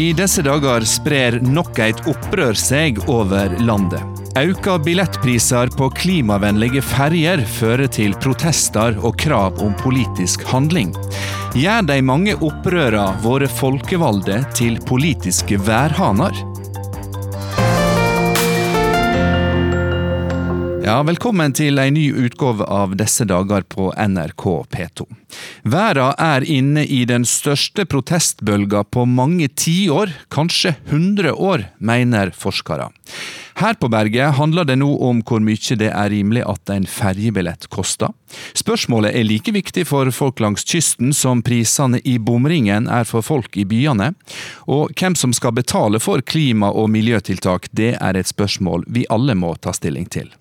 I disse dager sprer nok et opprør seg over landet. Auka billettpriser på klimavennlige ferjer fører til protester og krav om politisk handling. Gjør de mange opprøra våre folkevalgte til politiske værhaner? Ja, velkommen til en ny utgave av Disse dager på NRK P2. Verden er inne i den største protestbølga på mange tiår, kanskje 100 år, mener forskere. Her på berget handler det nå om hvor mye det er rimelig at en ferjebillett koster. Spørsmålet er like viktig for folk langs kysten som prisene i bomringen er for folk i byene. Og hvem som skal betale for klima- og miljøtiltak, det er et spørsmål vi alle må ta stilling til.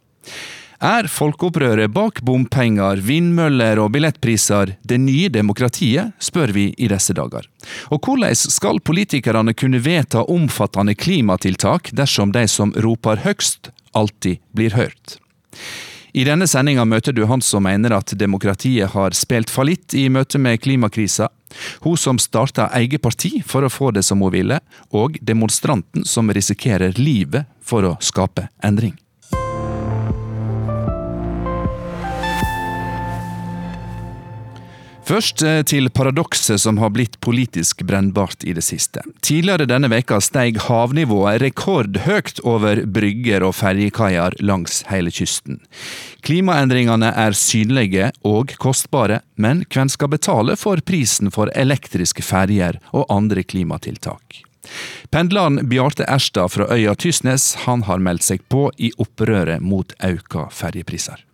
Er folkeopprøret bak bompenger, vindmøller og billettpriser det nye demokratiet, spør vi i disse dager. Og hvordan skal politikerne kunne vedta omfattende klimatiltak dersom de som roper høgst, alltid blir hørt? I denne sendinga møter du han som mener at demokratiet har spilt fallitt i møte med klimakrisa, hun som starta eget parti for å få det som hun ville, og demonstranten som risikerer livet for å skape endring. Først eh, til paradokset som har blitt politisk brennbart i det siste. Tidligere denne veka steg havnivået rekordhøyt over brygger og ferjekaier langs hele kysten. Klimaendringene er synlige og kostbare, men hvem skal betale for prisen for elektriske ferjer og andre klimatiltak? Pendleren Bjarte Erstad fra øya Tysnes han har meldt seg på i opprøret mot auka ferjepriser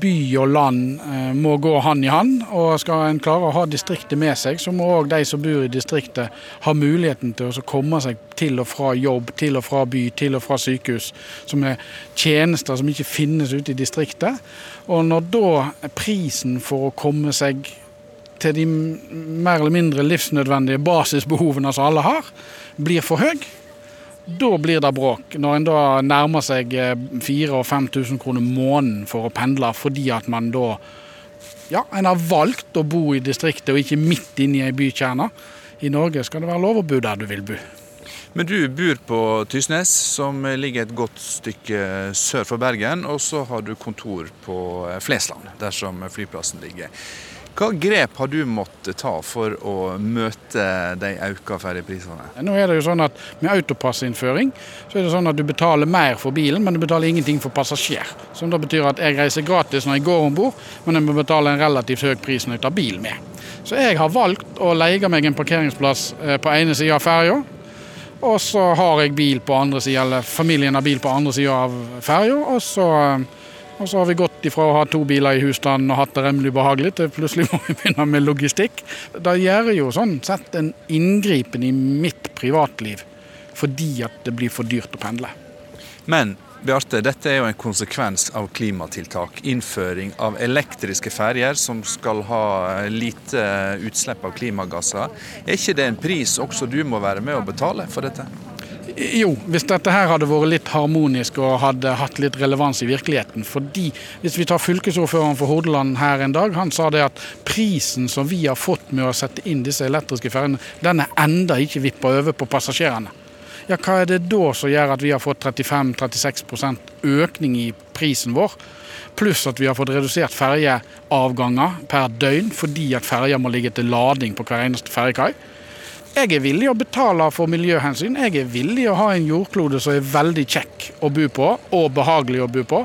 by og land eh, må gå hand i hand. og Skal en klare å ha distriktet med seg, så må òg de som bor i distriktet ha muligheten til å komme seg til og fra jobb, til og fra by, til og fra sykehus. Som er tjenester som ikke finnes ute i distriktet. Og når da prisen for å komme seg til de mer eller mindre livsnødvendige basisbehovene som alle har, blir for høy, da blir det bråk. Når en da nærmer seg 4000 og 5000 kroner måneden for å pendle, fordi at man da ja, en har valgt å bo i distriktet og ikke midt inne i ei bykjerne. I Norge skal det være lov å bo der du vil bo. Men du bor på Tysnes, som ligger et godt stykke sør for Bergen. Og så har du kontor på Flesland, der som flyplassen ligger. Hva grep har du måttet ta for å møte de økte ferjeprisene? Nå er det jo sånn at Med autopassinnføring så er det sånn at du betaler mer for bilen, men du betaler ingenting for passasjer. Som da betyr at jeg reiser gratis når jeg går om bord, men jeg må betale en relativt høy pris når jeg tar bil med. Så jeg har valgt å leie meg en parkeringsplass eh, på ene sida av ferja. Og så har jeg bil på andre sida, eller familien har bil på andre sida av ferja. Og så eh, og så har vi gått ifra å ha to biler i husstanden og hatt det remmelig behagelig, til plutselig må vi begynne med logistikk. Da gjør jo sånn sett en inngripen i mitt privatliv fordi at det blir for dyrt å pendle. Men Bjarte, dette er jo en konsekvens av klimatiltak. Innføring av elektriske ferjer som skal ha lite utslipp av klimagasser. Er ikke det en pris også du må være med å betale for dette? Jo, hvis dette her hadde vært litt harmonisk og hadde hatt litt relevans i virkeligheten. Fordi hvis vi tar fylkesordføreren for Hordaland her en dag, han sa det at prisen som vi har fått med å sette inn disse elektriske ferjene, den er enda ikke vippa over på passasjerene. Ja, hva er det da som gjør at vi har fått 35-36% økning i prisen vår? Pluss at vi har fått redusert ferjeavganger per døgn fordi at ferja må ligge til lading på hver eneste ferjekai. Jeg er villig å betale for miljøhensyn. Jeg er villig å ha en jordklode som er veldig kjekk å bo på, og behagelig å bo på.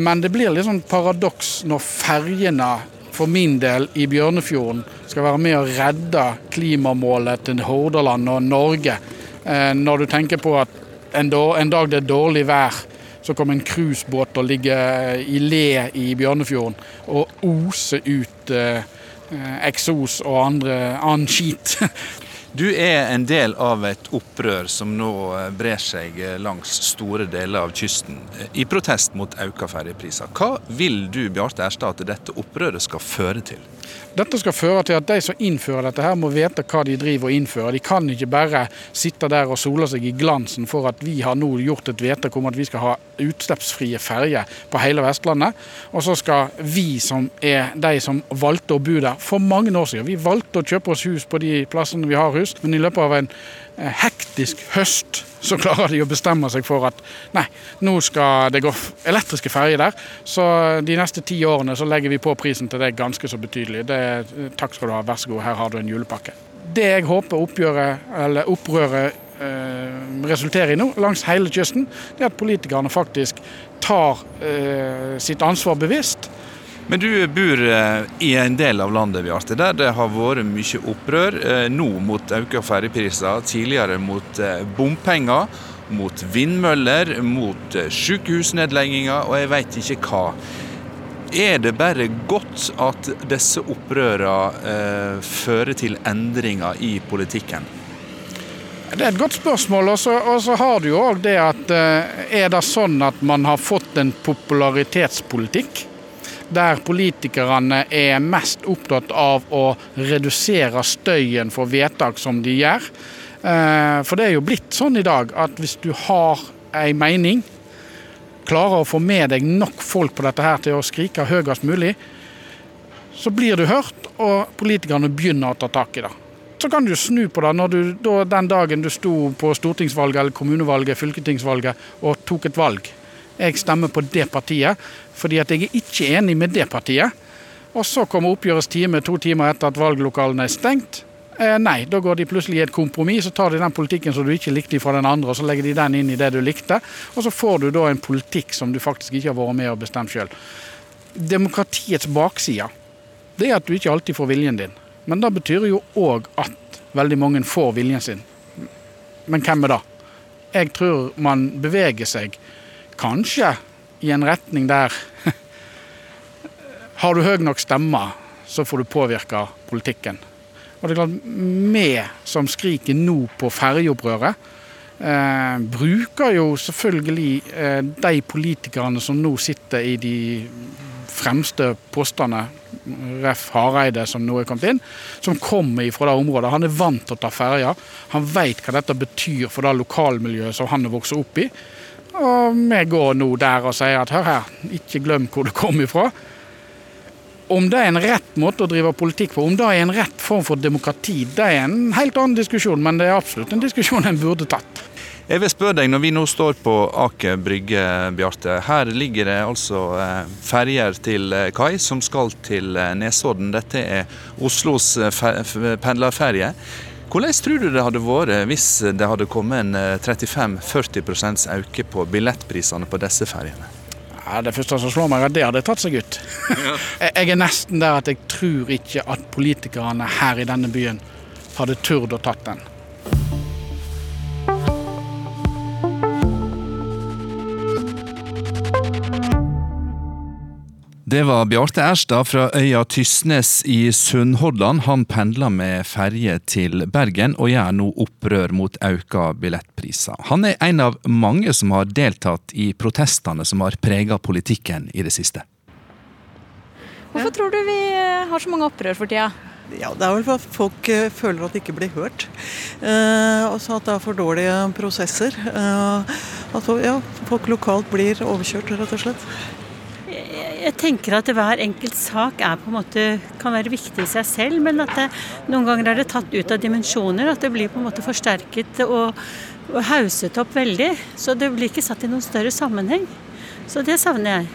Men det blir litt sånn paradoks når ferjene for min del i Bjørnefjorden skal være med å redde klimamålet til Hordaland og Norge. Eh, når du tenker på at en, dag det er dårlig vær, så kommer en cruisebåt og ligger i le i Bjørnefjorden og oser ut eh, eksos og andre, annen skit. Du er en del av et opprør som nå eh, brer seg eh, langs store deler av kysten, i protest mot økte ferjepriser. Hva vil du Bjarte Erstad, at dette opprøret skal føre til? Dette skal føre til at de som innfører dette her må vite hva de driver og innfører. De kan ikke bare sitte der og sole seg i glansen for at vi har nå gjort et vedtak om at vi skal ha utslippsfrie ferjer på hele Vestlandet. Og så skal vi som er de som valgte å bo der for mange år siden, vi valgte å kjøpe oss hus på de plassene vi har hus, men i løpet av en hektisk høst så klarer de å bestemme seg for at nei, nå skal det gå elektriske ferjer der. Så de neste ti årene så legger vi på prisen til det ganske så betydelig. Det, takk skal du ha, vær så god, her har du en julepakke. Det jeg håper oppgjøret, eller opprøret eh, resulterer i nå langs hele kysten, det er at politikerne faktisk tar eh, sitt ansvar bevisst. Men du bor eh, i en del av landet Bjarte, der det har vært mye opprør. Eh, nå mot økte ferjepriser, tidligere mot eh, bompenger, mot vindmøller, mot sykehusnedlegginger og jeg veit ikke hva. Er det bare godt at disse opprørene eh, fører til endringer i politikken? Det er et godt spørsmål. Og så har du jo òg det at eh, er det sånn at man har fått en popularitetspolitikk? Der politikerne er mest opptatt av å redusere støyen for vedtak som de gjør. Eh, for det er jo blitt sånn i dag at hvis du har ei mening, klarer å få med deg nok folk på dette her til å skrike høyest mulig, så blir du hørt, og politikerne begynner å ta tak i det. Så kan du snu på det når du, da, den dagen du sto på stortingsvalget eller kommunevalget, fylketingsvalget og tok et valg. Jeg stemmer på det partiet fordi at jeg er ikke enig med det partiet. Og så kommer oppgjørets time to timer etter at valglokalene er stengt. Eh, nei, da går de plutselig i et kompromiss, så tar de den politikken som du ikke likte fra den andre, og så legger de den inn i det du likte. Og så får du da en politikk som du faktisk ikke har vært med og bestemt sjøl. Demokratiets bakside det er at du ikke alltid får viljen din. Men det betyr jo òg at veldig mange får viljen sin. Men hvem er det? Jeg tror man beveger seg kanskje i en retning der Har du høy nok stemme, så får du påvirke politikken. Og det er klart, Vi som skriker nå på ferjeopprøret, eh, bruker jo selvfølgelig eh, de politikerne som nå sitter i de fremste postene, Ref. Hareide som nå er kommet inn, som kommer fra det området. Han er vant til å ta ferja. Han vet hva dette betyr for det lokalmiljøet som han har vokst opp i. Og vi går nå der og sier at hør her, ikke glem hvor du kom ifra. Om det er en rett måte å drive politikk på, om det er en rett form for demokrati, det er en helt annen diskusjon, men det er absolutt en diskusjon en burde tatt. Jeg vil spørre deg, Når vi nå står på Aker brygge, Bjarte. Her ligger det altså eh, ferjer til eh, kai som skal til eh, Nesodden. Dette er Oslos pendlerferje. Hvordan tror du det hadde vært hvis det hadde kommet en 35-40% økning på billettprisene på disse ferjene? Ja, det første som slår meg, er at det hadde tatt seg ut. Ja. jeg er nesten der at jeg tror ikke at politikerne her i denne byen hadde turt å tatt den. Det var Bjarte Erstad fra øya Tysnes i Sunnhordland. Han pendler med ferje til Bergen, og gjør nå opprør mot auka billettpriser. Han er en av mange som har deltatt i protestene som har prega politikken i det siste. Hvorfor tror du vi har så mange opprør for tida? Ja, Det er vel for at folk eh, føler at de ikke blir hørt. Eh, også at det er for dårlige prosesser. Eh, at ja, folk lokalt blir overkjørt, rett og slett jeg tenker at hver enkelt sak på en måte, kan være viktig i seg selv, men at det, noen ganger er det tatt ut av dimensjoner. At det blir på en måte forsterket og, og hauset opp veldig. Så det blir ikke satt i noen større sammenheng. Så det savner jeg.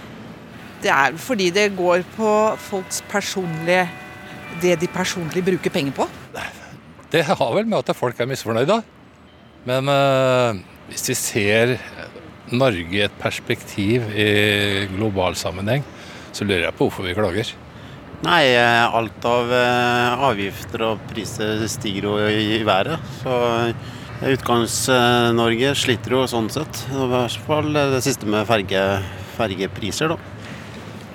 Det er fordi det går på folks personlige Det de personlig bruker penger på. Det har vel med at folk er misfornøyde. Men øh, hvis vi ser Norge i et perspektiv i global sammenheng, så lurer jeg på hvorfor vi klager. Nei, eh, alt av eh, avgifter og priser stiger jo i været. Så Utgangs-Norge sliter jo sånn sett. I hvert fall det siste med ferge, fergepriser, da.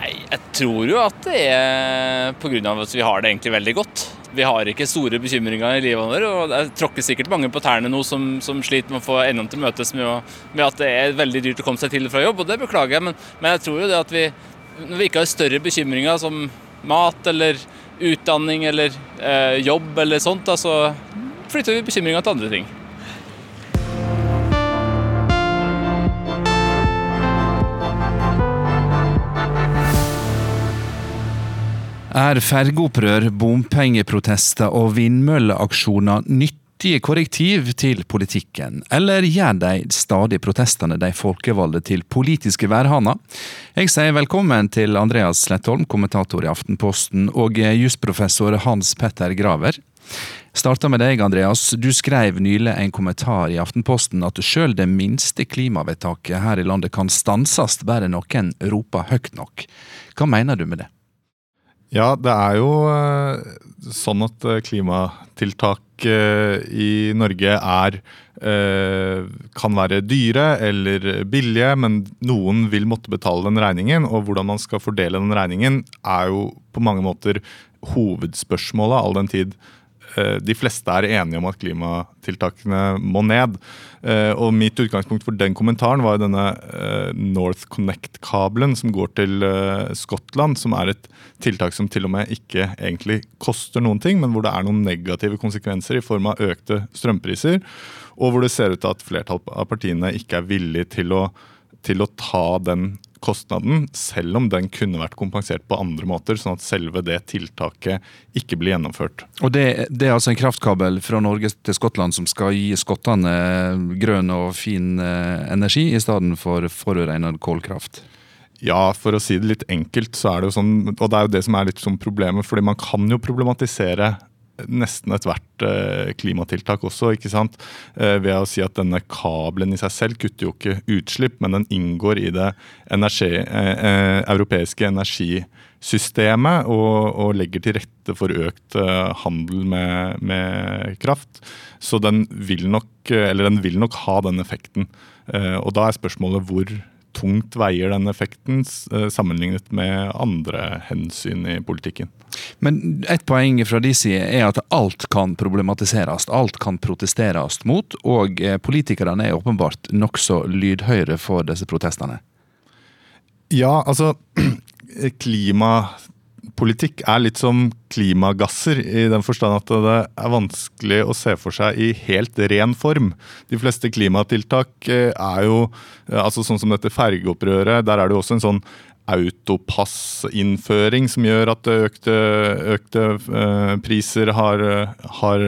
Nei, jeg tror jo at det er pga. at vi har det egentlig veldig godt. Vi har ikke store bekymringer i livet vårt. og Det tråkker sikkert mange på tærne nå som, som, sliter med å få endene til møtes med, med, at det er veldig dyrt å komme seg til og fra jobb, og det beklager jeg. Men, men jeg tror jo det at vi, når vi ikke har større bekymringer som mat eller utdanning eller eh, jobb eller sånt, da, så flytter vi bekymringa til andre ting. Er fergeopprør, bompengeprotester og vindmølleaksjoner nytt nyttige korrektiv til politikken, eller gjør de stadig protestene de folkevalgte til politiske værhaner? Jeg sier velkommen til Andreas Slettholm, kommentator i Aftenposten, og jusprofessor Hans Petter Graver. Starta med deg, Andreas. Du skrev nylig en kommentar i Aftenposten at sjøl det minste klimavedtaket her i landet kan stanses bare noen roper høyt nok. Hva mener du med det? Ja, det er jo eh, sånn at eh, klimatiltak eh, i Norge er kan være dyre eller billige, men noen vil måtte betale den regningen. Og hvordan man skal fordele den regningen er jo på mange måter hovedspørsmålet, all den tid de fleste er enige om at klimatiltakene må ned. Eh, og Mitt utgangspunkt for den kommentaren var denne eh, North Connect-kabelen som går til Skottland, som er et tiltak som til og med ikke egentlig koster noen ting, men hvor det er noen negative konsekvenser i form av økte strømpriser, og hvor det ser ut til at flertallet av partiene ikke er villig til å, til å ta den kostnaden, selv om den kunne vært kompensert på andre måter, sånn at selve det tiltaket ikke blir gjennomført. Og det, det er altså en kraftkabel fra Norge til Skottland som skal gi skottene grønn og fin eh, energi, i stedet for forurenset kålkraft? Ja, for å si det litt enkelt, så er det jo sånn, og det er jo det som er litt som problemet, fordi man kan jo problematisere nesten ethvert eh, klimatiltak også, ikke sant? Eh, ved å si at denne kabelen i seg selv kutter jo ikke utslipp, men den inngår i det energi, eh, europeiske energisystemet og, og, legger til rette for økt handel med, med, kraft. Så den vil, nok, den vil nok ha den effekten. Og da er spørsmålet hvor tungt veier den effekten eh, sammenlignet med andre hensyn i politikken. Men et poeng fra de side er at alt kan problematiseres, alt kan protesteres mot, og eh, politikerne er åpenbart nokså lydhøyre for disse protestene. Ja, altså klima politikk er litt som klimagasser, i den forstand at det er vanskelig å se for seg i helt ren form. De fleste klimatiltak eh, er jo eh, altså sånn som dette fergeopprøret. Der er det jo også en sånn autopassinnføring som gjør at økte, økte uh, priser har, har,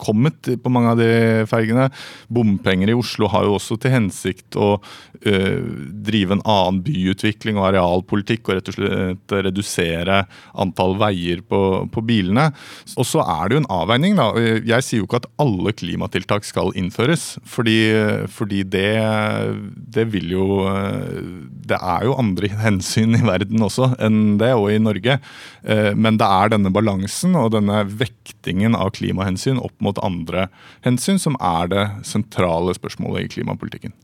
kommet på mange av de fergene. Bompenger i Oslo har jo også til hensikt å uh, drive en annen byutvikling og arealpolitikk og rett og slett redusere antall veier på, på bilene. Og så er det jo en avveining, da. Jeg sier jo ikke at alle klimatiltak skal innføres, fordi, fordi det, det vil jo Det er jo andre hensyn hensyn i verden også enn det, og i Norge. Eh, men det er denne balansen og denne vektingen av klimahensyn opp mot andre hensyn som er det sentrale spørsmålet i klimapolitikken.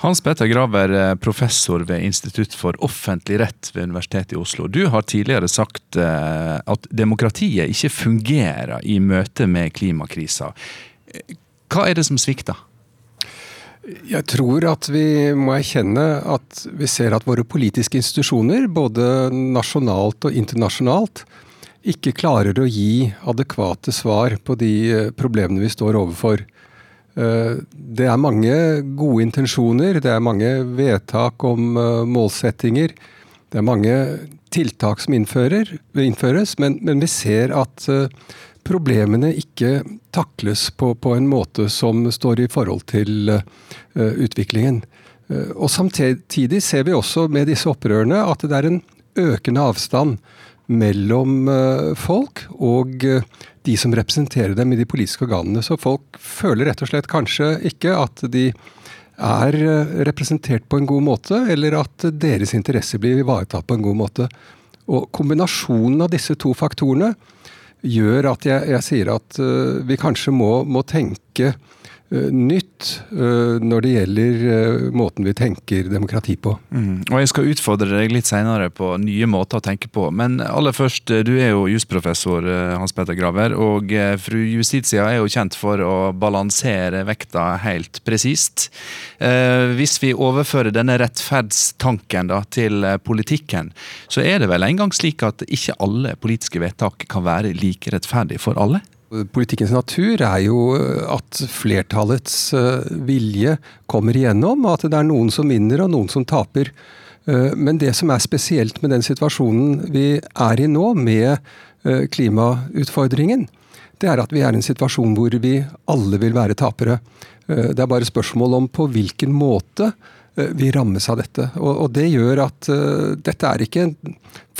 Hans Petter Graver, eh, professor ved Institutt for offentlig rett ved Universitetet i Oslo. Du har tidligere sagt eh, at demokratiet ikke fungerer i møte med klimakrisa. Hva er det som svikter? Jeg tror at vi må erkjenne at vi ser at våre politiske institusjoner, både nasjonalt og internasjonalt, ikke klarer å gi adekvate svar på de eh, problemene vi står overfor. Eh, det er mange gode intensjoner, det er mange vedtak om eh, målsettinger. Det er mange tiltak som innføres, men, men vi ser at problemene ikke takles på, på, en måte som står i forhold til uh, utviklingen. Uh, og Samtidig ser vi også med disse opprørene at det er en økende avstand mellom uh, folk og de som representerer dem i de politiske organene. Så folk føler rett og slett kanskje ikke at de er representert på en god måte, eller at deres interesser blir ivaretatt på en god måte. Og Kombinasjonen av disse to faktorene gjør at jeg, jeg sier at uh, vi kanskje må, må tenke nytt uh, når det gjelder måten vi tenker demokrati på. Mm. Og Jeg skal utfordre deg litt senere på nye måter å tenke på. Men aller først, du er jo jusprofessor Hans Petter Graver. Og fru Justitia er jo kjent for å balansere vekta helt presist. Hvis vi overfører denne rettferdstanken da, til politikken, så er det vel engang slik at ikke alle politiske vedtak kan være like rettferdige for alle? Politikkens natur er jo at flertallets eh, vilje kommer igjennom, og at det er noen som vinner og noen som taper. Eh, men det som er spesielt med den situasjonen vi er i nå, med eh, klimautfordringen, det er at vi er i en situasjon hvor vi alle vil være tapere. Det er bare spørsmål om på hvilken måte vi rammes av dette. Og, det gjør at dette er ikke en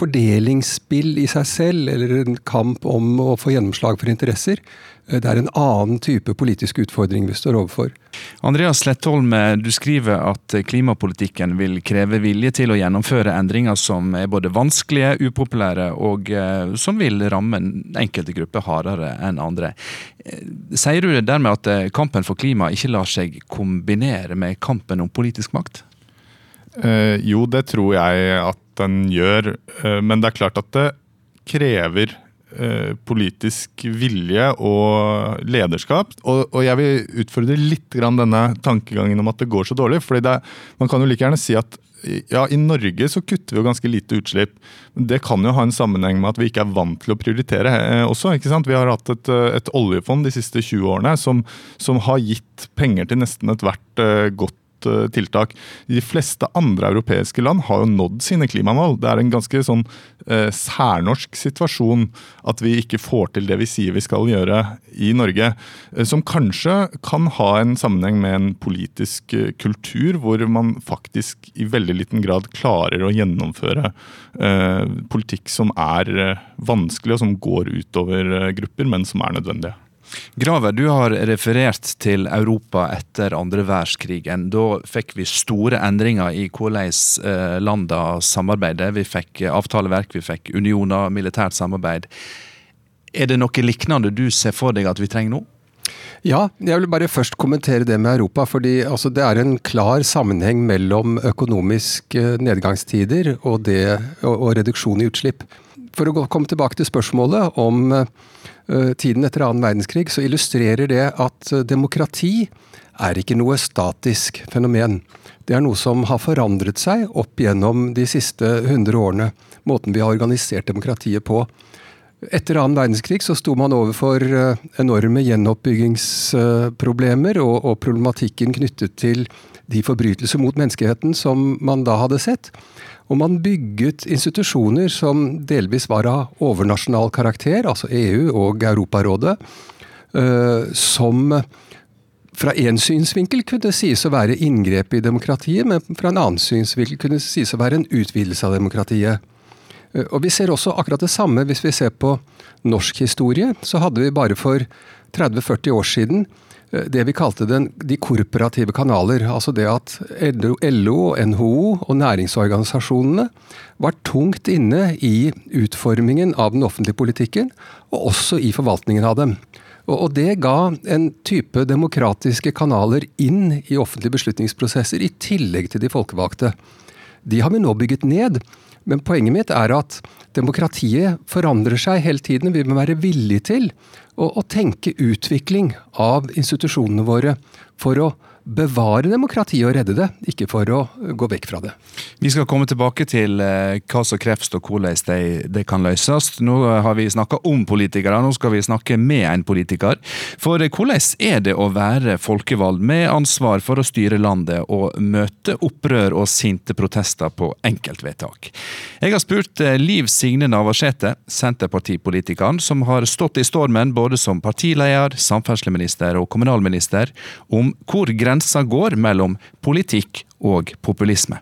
fordelingsspill i seg selv, eller en kamp om å få gjennomslag for interesser. Det er en annen type politisk utfordring vi står overfor. Andreas Slettholm, du skriver at klimapolitikken vil kreve vilje til å gjennomføre endringer som er både vanskelige, upopulære og eh, som vil ramme enkelte grupper hardere enn andre. Sier du dermed at eh, kampen for klima ikke lar seg kombinere med kampen om politisk makt? Eh, jo, det tror jeg at den gjør, eh, men det er klart at det krever Eh, politisk vilje og lederskap. Og, og, jeg vil utfordre litt grann denne tankegangen om at det går så dårlig. fordi det, Man kan jo like gjerne si at ja, i Norge så kutter vi jo ganske lite utslipp. Men det kan jo ha en sammenheng med at vi ikke er vant til å prioritere eh, også. ikke sant? Vi har hatt et, eh, et oljefond de siste 20 årene som, som har gitt penger til nesten ethvert eh, godt Eh, tiltak. De fleste andre europeiske land har jo nådd sine klimamål. Det er en ganske sånn eh, særnorsk situasjon at vi ikke får til det vi sier vi skal gjøre i Norge. Eh, som kanskje kan ha en sammenheng med en politisk kultur hvor man faktisk i veldig liten grad klarer å gjennomføre politikk som er vanskelig og som går utover grupper, men som er nødvendige. Graver, du har referert til Europa etter andre verdenskrigen. Da fikk vi store endringer i hvordan eh, landene samarbeider. Vi fikk avtaleverk, vi fikk unioner, militært samarbeid. Er det noe lignende du ser for deg at vi trenger nå? Ja, jeg vil bare først kommentere det med Europa. fordi altså, Det er en klar sammenheng mellom økonomiske nedgangstider og, det, og, og reduksjon i utslipp. For å komme tilbake til spørsmålet om Eh, tiden etter annen verdenskrig, så illustrerer det at eh, demokrati er ikke noe statisk fenomen. Det er noe som har forandret seg opp gjennom de siste 100 årene. Måten vi har organisert demokratiet på. Etter annen verdenskrig så sto man overfor eh, enorme gjenoppbyggingsproblemer og, og problematikken knyttet til de forbrytelser mot menneskeheten som man da hadde sett. Og man bygget institusjoner som delvis var av overnasjonal karakter, altså EU og Europarådet, eh, som fra én synsvinkel kunne sies å være inngrep i demokratiet, men fra en annen synsvinkel kunne sies å være en utvidelse av demokratiet. Eh, og Vi ser også akkurat det samme hvis vi ser på norsk historie. Så hadde vi bare for 30-40 år siden det vi kalte den, de korporative kanaler. Altså det at LO, NHO og næringsorganisasjonene var tungt inne i utformingen av den offentlige politikken, og også i forvaltningen av dem. Og det ga en type demokratiske kanaler inn i offentlige beslutningsprosesser, i tillegg til de folkevalgte. De har vi nå bygget ned. Men poenget mitt er at demokratiet forandrer seg hele tiden. Vi må være villige til å, å tenke utvikling av institusjonene våre for å bevare demokratiet og redde det, ikke for å gå vekk fra det. Vi skal komme tilbake til eh, hva som kreves og hvordan det, det kan løses. Nå har vi snakka om politikere, nå skal vi snakke med en politiker. For eh, hvordan er det å være folkevalgt med ansvar for å styre landet og møte opprør og sinte protester på enkeltvedtak? Jeg har spurt eh, Liv Signe Navarsete, Senterpartipolitikeren, som har stått i stormen både som partileder, samferdselsminister og kommunalminister, om hvor grensen grensa går mellom politikk og populisme.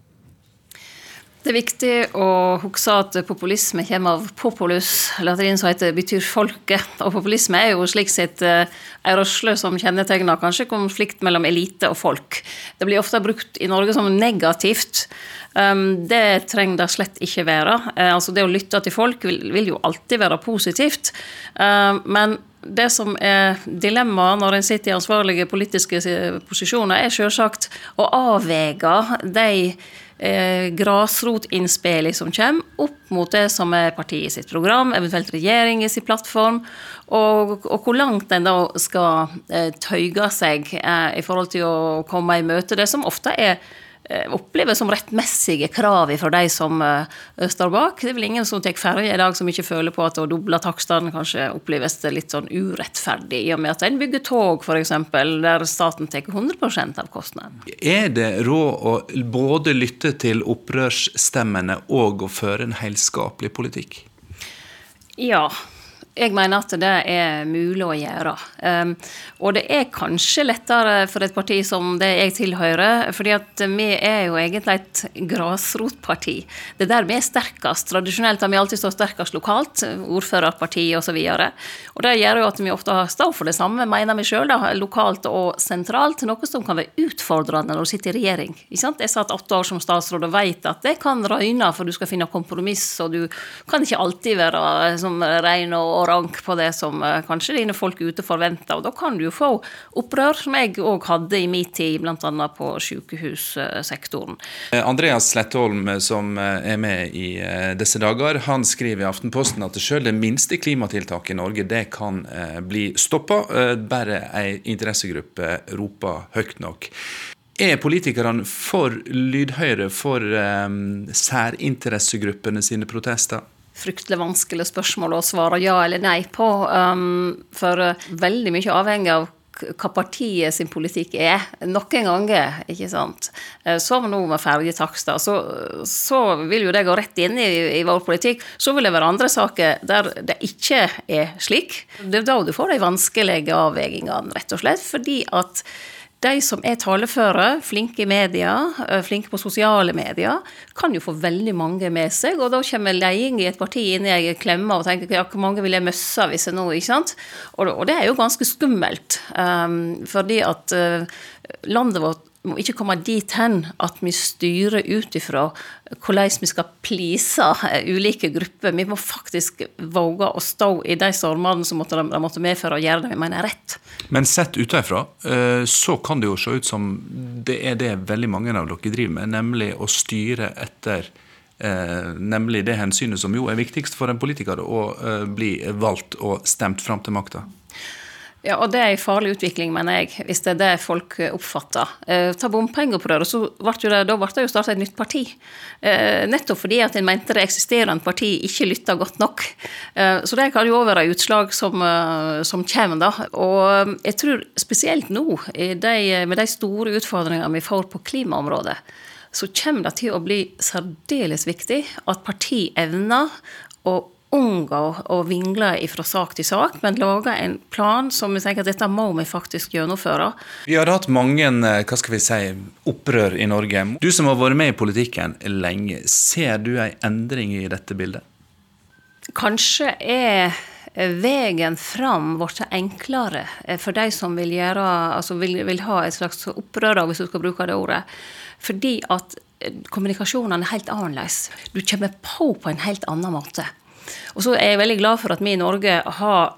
Det er viktig å huske at populisme kommer av populus, latin som heter betyr folket. Og populisme er jo slik sett ei eh, rørsle som kjennetegner kanskje konflikt mellom elite og folk. Det blir ofte brukt i Norge som negativt. Um, det trenger det slett ikke være. Eh, altså Det å lytte til folk vil, jo alltid være positivt. Uh, men det som er dilemmaet når en sitter i ansvarlige politiske posisjoner, er selvsagt å avvege de eh, grasrotinnspillene som kommer, opp mot det som er partiet sitt program, eventuelt regjeringen sin plattform, og, og, hvor langt en da skal eh, tøyge seg eh, i forhold til å komme i møte det som ofte er Eh, oppleves som rettmessige krav fra de som uh, står bak. Det er vel ingen som tar ferje i dag som ikke føler på at å doble takstene kanskje oppleves litt sånn urettferdig, i og med at en bygger tog f.eks., der staten tar 100% av kostnaden. Er det råd å både lytte til opprørsstemmene og å føre en helskapelig politikk? Ja. Jeg mener at det er mulig å gjøre. Um, og det er kanskje lettere for et parti som det jeg tilhører, fordi at vi er jo egentlig et grasrotparti. Det er der vi er sterkest. Tradisjonelt har vi alltid stått sterkest lokalt, ordførerparti osv. Og, det gjør jo at vi ofte står for det samme, mener vi sjøl, lokalt og sentralt. Noe som kan være utfordrende når du sitter i regjering. Ikke sant? Jeg satt åtte år som statsråd og vet at det kan røyne, for du skal finne kompromiss, og du kan ikke alltid være som rein og rank på det som eh, kanskje dine folk ute forventer. Og da kan du jo få opprør, som jeg òg hadde i min tid, bl.a. på sykehussektoren. Eh, Andreas Slettholm, eh, som er med i disse dager, han skriver i Aftenposten at selv det minste klimatiltaket i Norge det kan bli stoppa, bare ei interessegruppe roper høyt nok. Er politikerne for lydhøyre for um, særinteressegruppene sine protester? Fryktelig vanskelig spørsmål å svare ja eller nei på. Um, for uh, veldig mye avhengig av hva partiet sin politikk er. Noen ganger, ikke sant. Uh, som nå med ferjetakster, så, så, vil jo det gå rett inn i, i, vår politikk. Så vil det være andre saker der det ikke er slik. Det er da du får de vanskelige avveiningene, rett og slett. Fordi at de som er taleføre, flinke i media, eh, flinke på sosiale medier, kan jo få veldig mange med seg. Og da kommer ledelsen i et parti inn i ei klemme og tenker ja, hvor mange vil jeg møsse hvis jeg nå ikke sant? Og, det er jo ganske skummelt. Um, fordi at uh, landet vårt må ikke komme dit hen at vi styrer ut ifra hvordan vi skal please eh, ulike grupper. Vi må faktisk våge å stå i de stormene som måtte, de måtte medføre, og gjøre det vi mener er rett. Men sett utenfra eh, så kan det jo se ut som det er det veldig mange av dere driver med, nemlig å styre etter eh, nemlig det hensynet som jo er viktigst for en politiker, å bli valgt og stemt fram til makta. Ja, og det er en farlig utvikling, mener jeg, hvis det er det folk oppfatter. Eh, ta bompengeopprøret, så ble det, da ble det jo starta et nytt parti. Eh, nettopp fordi at en mente det eksisterende parti ikke lytta godt nok. Eh, så det kan jo være utslag som, eh, som kommer, da. Og jeg tror spesielt nå, de, med de store utfordringene vi får på klimaområdet, så kommer det til å bli særdeles viktig at parti evner å unngå å vingle fra sak til sak, men lage en plan som vi tenker at dette må vi faktisk gjennomføre. Vi har hatt mange eh, hva skal vi si, opprør i Norge. Du som har vært med i politikken lenge, ser du en endring i dette bildet? Kanskje er veien fram blitt enklere eh, for de som vil, gjøre, altså vil, vil ha et slags opprør, hvis du skal bruke det ordet. Fordi at kommunikasjonen er helt annerledes. Du kommer på på en helt annen måte. Og så er jeg veldig glad for at vi i Norge har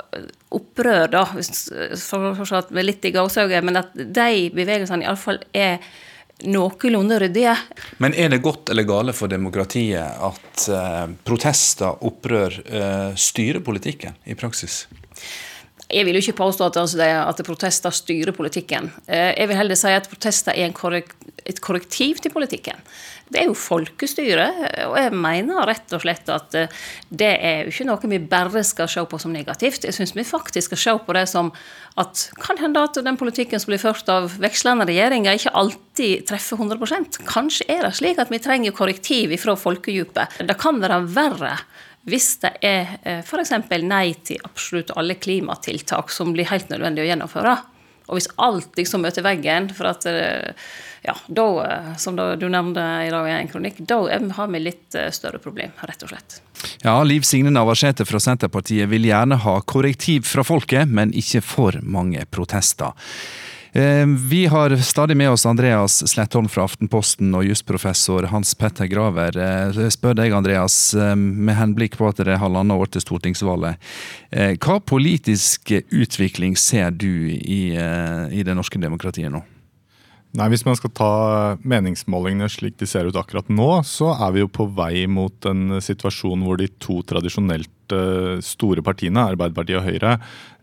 opprør, da, fortsatt med litt i gåsehauget, men at de bevegelsene iallfall er noenlunde ryddige. Men er det godt eller gale for demokratiet at eh, protester, opprør, eh, styrer politikken i praksis? Jeg vil jo ikke påstå at, altså, at protester styrer politikken. Eh, jeg vil heller si at protester er korrekt, et korrektiv til politikken. Det er jo folkestyre, og jeg mener rett og slett at eh, det er jo ikke noe vi bare skal se på som negativt. Jeg syns vi faktisk skal se på det som at kan hende at den politikken som blir ført av vekslende regjeringer, ikke alltid treffer 100% Kanskje er det slik at vi trenger korrektiv fra folkedypet. Det kan være verre hvis det er eh, f.eks. nei til absolutt alle klimatiltak som blir helt nødvendig å gjennomføre. Og hvis alt liksom møter veggen, for at eh, ja, da, eh, som du nevnte i dag i en kronikk, da har vi litt større problem, rett og slett. Ja, Liv Signe Navarsete fra Senterpartiet vil gjerne ha korrektiv fra folket, men ikke for mange protester. Eh, vi har stadig med oss Andreas Slettholm fra Aftenposten og jusprofessor Hans Petter Graver. Eh, jeg spør deg, Andreas, eh, med henblikk på at det er halvannet år til stortingsvalget. Hva politisk utvikling ser du i, i det norske demokratiet nå? Nei, Hvis man skal ta meningsmålingene slik de ser ut akkurat nå, så er vi jo på vei mot en situasjon hvor de to tradisjonelt store partiene, Arbeiderpartiet og Høyre,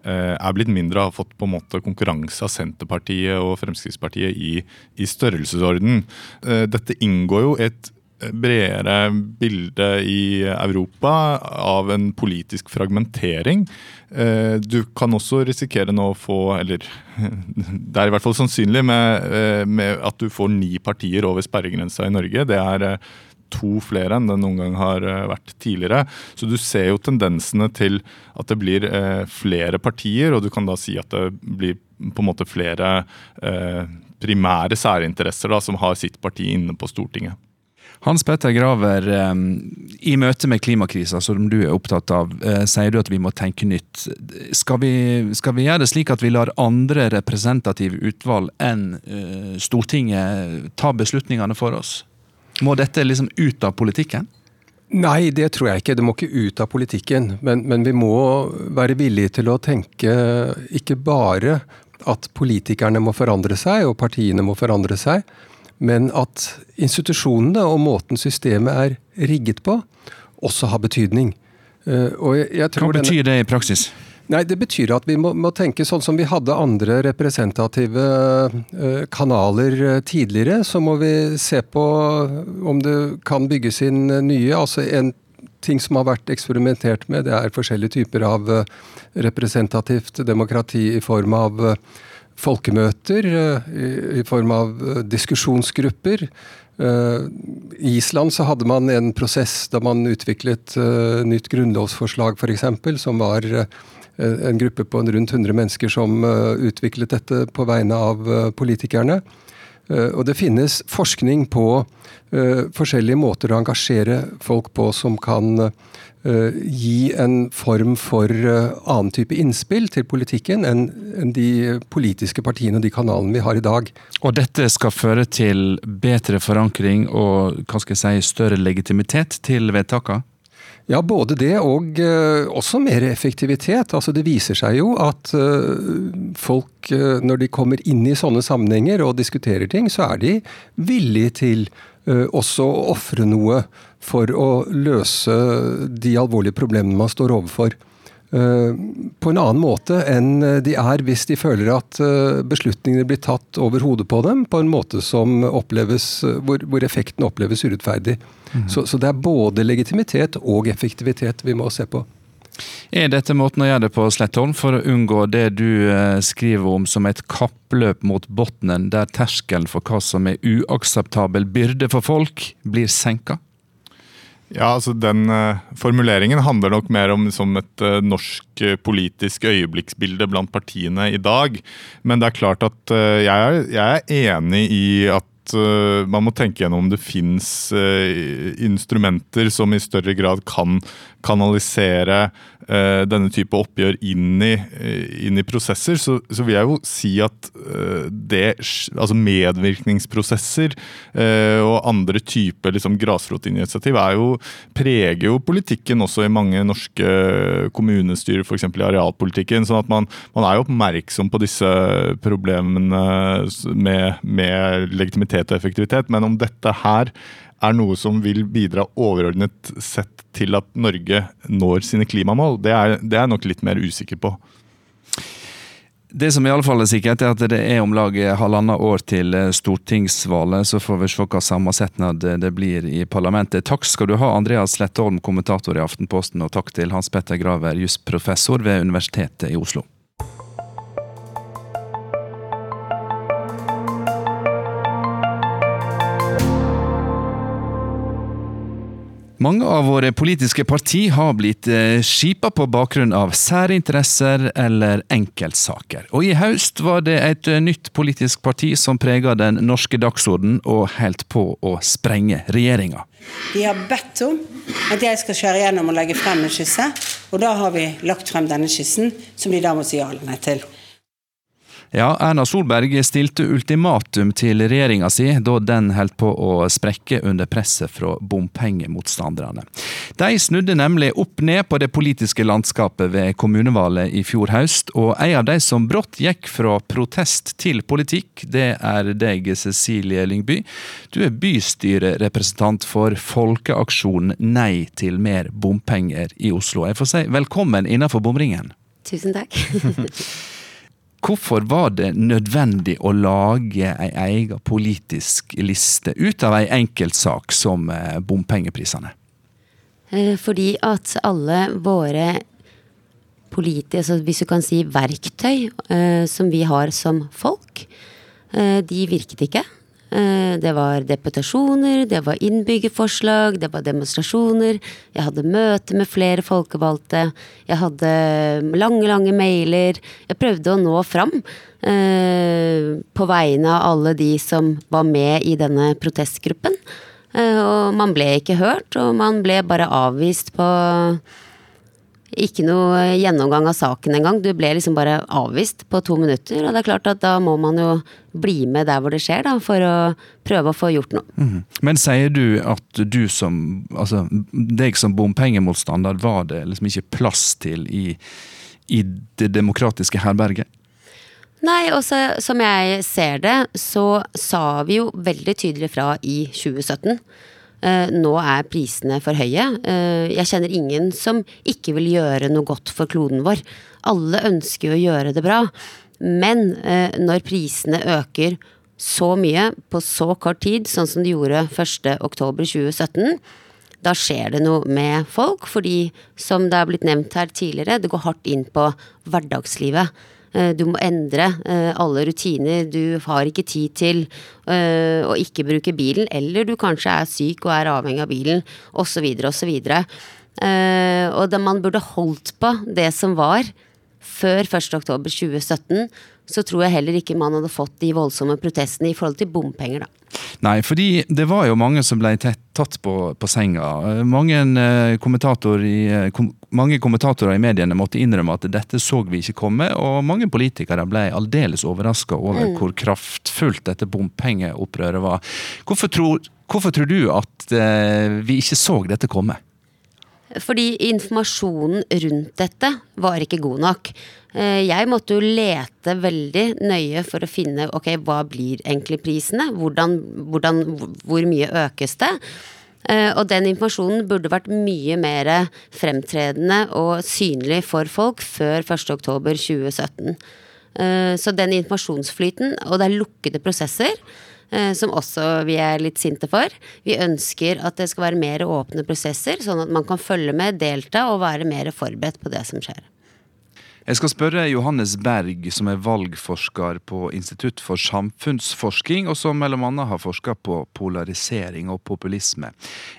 eh, er blitt mindre og har fått på en måte konkurranse av Senterpartiet og Fremskrittspartiet i, i størrelsesorden. Eh, dette inngår jo et bredere bilde i Europa av en politisk fragmentering. Eh, du kan også risikere nå å få, eller det er i hvert fall sannsynlig, med, med at du får ni partier over sperregrensa i Norge. Det er to flere enn det noen gang har vært tidligere. Så du ser jo tendensene til at det blir flere partier, og du kan da si at det blir på en måte flere primære særinteresser da, som har sitt parti inne på Stortinget. Hans Petter Graver, i møte med klimakrisa, som du er opptatt av, eh, sier du at vi må tenke nytt. Skal vi, skal vi gjøre det slik at vi lar andre representative utvalg enn eh, Stortinget ta beslutningene for oss? Må dette liksom ut av politikken? Nei, det tror jeg ikke. Det må ikke ut av politikken. Men, men vi må være villige til å tenke ikke bare at politikerne må forandre seg, og partiene må forandre seg, men at institusjonene og måten systemet er rigget på, også har betydning. Eh, Hva betyr det i praksis? Nei, Det betyr at vi må, må, tenke sånn som vi hadde andre representative uh, kanaler uh, tidligere. Så må vi se på om det kan bygges inn nye. altså En ting som har vært eksperimentert med, det er forskjellige typer av representativt demokrati i form av folkemøter eh, i form av eh, diskusjonsgrupper. I Island så hadde man en prosess da man utviklet nytt grunnlovsforslag f.eks., som var en gruppe på rundt 100 mennesker som utviklet dette på vegne av politikerne. Og det finnes forskning på forskjellige måter å engasjere folk på som kan Eh, gi en form for eh, annen type innspill til politikken enn de politiske partiene og de kanalene vi har i dag. Og dette skal føre til bedre forankring og hva skal jeg si, større legitimitet til vedtakene? Ja, både det og uh, også mer effektivitet. Altså Det viser seg jo at uh, folk, uh, når de kommer inn i sånne sammenhenger og diskuterer ting, så er de villige til også å ofre noe for å løse de alvorlige problemene man står overfor. Eh, på en annen måte enn de er hvis de føler at eh, beslutningene blir tatt over hodet på dem på en måte som oppleves, hvor, hvor effekten oppleves urettferdig. Mm. Så, så, det er både legitimitet og effektivitet vi må se på. Er dette måten å gjøre det på, Slettholm, for å unngå det du eh, skriver om som et kappløp mot bunnen, der terskelen for hva som er uakseptabel byrde for folk, blir senka? Ja, altså Den uh, formuleringen handler nok mer om som et uh, norsk uh, politisk øyeblikksbilde blant partiene i dag. Men det er klart at jeg er, jeg, er, enig i at man må tenke gjennom om det fins instrumenter som i større grad kan kanalisere uh, denne type oppgjør inn i, uh, inn i prosesser, så, så, vil jeg jo si at uh, det Altså medvirkningsprosesser og andre typer liksom, grasrotinitiativ er preger jo politikken også i mange norske kommunestyrer, f.eks. i arealpolitikken. sånn at man, man, er jo oppmerksom på disse problemene med, med legitimitet og effektivitet, men om dette her er noe som vil bidra overordnet sett til at Norge når sine klimamål, det er, det er nok litt mer usikker på. Det som i alle fall er sikkert, er at det er om lag halvannet år til stortingsvalget. Så får vi se hva sammensetnad det blir i parlamentet. Takk skal du ha, Andreas Slettholm, kommentator i Aftenposten, og takk til Hans Petter Graver, jusprofessor ved Universitetet i Oslo. Mange av våre politiske parti har blitt eh, skipa på bakgrunn av særinteresser eller enkeltsaker. Og i høst var det et eh, nytt politisk parti som prega den norske dagsorden og holdt på å sprenge regjeringa. De har bedt om at jeg skal skjære gjennom og legge frem en skisse, og da har vi lagt frem denne skissen, som de da må si ja eller nei til. Ja, Erna Solberg stilte ultimatum til regjeringa si da den holdt på å sprekke under presset fra bompengemotstanderne. De snudde nemlig opp ned på det politiske landskapet ved kommunevalget i fjor høst, og en av de som brått gikk fra protest til politikk, det er deg, Cecilie Lyngby. Du er bystyrerepresentant for Folkeaksjonen Nei til mer bompenger i Oslo. Jeg får si velkommen innenfor bomringen. Tusen takk. Hvorfor var det nødvendig å lage ei egen politisk liste ut av ei enkeltsak som eh, bompengeprisene? Eh, fordi at alle våre politiske, altså hvis du kan si verktøy, eh, som vi har som folk, de virket ikke. Eh, det var deputasjoner, det var innbyggerforslag, det var demonstrasjoner. Jeg hadde møte med flere folkevalgte. Jeg hadde lange, lange mailer. Jeg prøvde å nå fram eh, på vegne av alle de som var med i denne protestgruppen. Eh, og man ble ikke hørt, og man ble bare avvist på ikke noe gjennomgang av saken engang. Du ble liksom bare avvist på to minutter. Og det er klart at da må man jo bli med der hvor det skjer, da, for å prøve å få gjort noe. Mm. Men sier du at du som Altså deg som bompengemotstander var det liksom ikke plass til i, i det demokratiske herberget? Nei, og som jeg ser det, så sa vi jo veldig tydelig fra i 2017. Uh, nå er prisene for høye. Uh, jeg kjenner ingen som ikke vil gjøre noe godt for kloden vår. Alle ønsker å gjøre det bra. Men uh, når prisene øker så mye på så kort tid, sånn som de gjorde 1.10.2017, da skjer det noe med folk. Fordi, som det er blitt nevnt her tidligere, det går hardt inn på hverdagslivet. Eh, du må endre eh, alle rutiner. Du har ikke tid til eh, å ikke bruke bilen, eller du kanskje er syk og er avhengig av bilen, osv., osv. Og da man burde holdt på det som var før 1.10.2017, så tror jeg heller ikke man hadde fått de voldsomme protestene i forhold til bompenger, da. Nei, fordi det var jo mange som ble tatt på, på senga. Mange, eh, kommentator i, eh, kom, mange, kommentatorer i mediene måtte innrømme at dette så vi ikke komme, og mange politikere ble aldeles overraska over mm. hvor kraftfullt dette bompengeopprøret var. Hvorfor tror, hvorfor tror du at eh, vi ikke så dette komme? Fordi informasjonen rundt dette var ikke god nok. Eh, jeg måtte jo lete veldig nøye for å finne ok, hva blir egentlig prisene? Hvordan, hvordan, hvor mye økes det? Eh, og den informasjonen burde vært mye mer fremtredende og synlig for folk før 1.10.2017. Eh, så den informasjonsflyten, og det er lukkede prosesser, som også vi er litt sinte for. Vi ønsker at det skal være mer åpne prosesser, sånn at man kan følge med, delta og være mer forberedt på det som skjer. Jeg skal spørre Johannes Berg, som er valgforsker på Institutt for samfunnsforsking, og som bl.a. har forska på polarisering og populisme.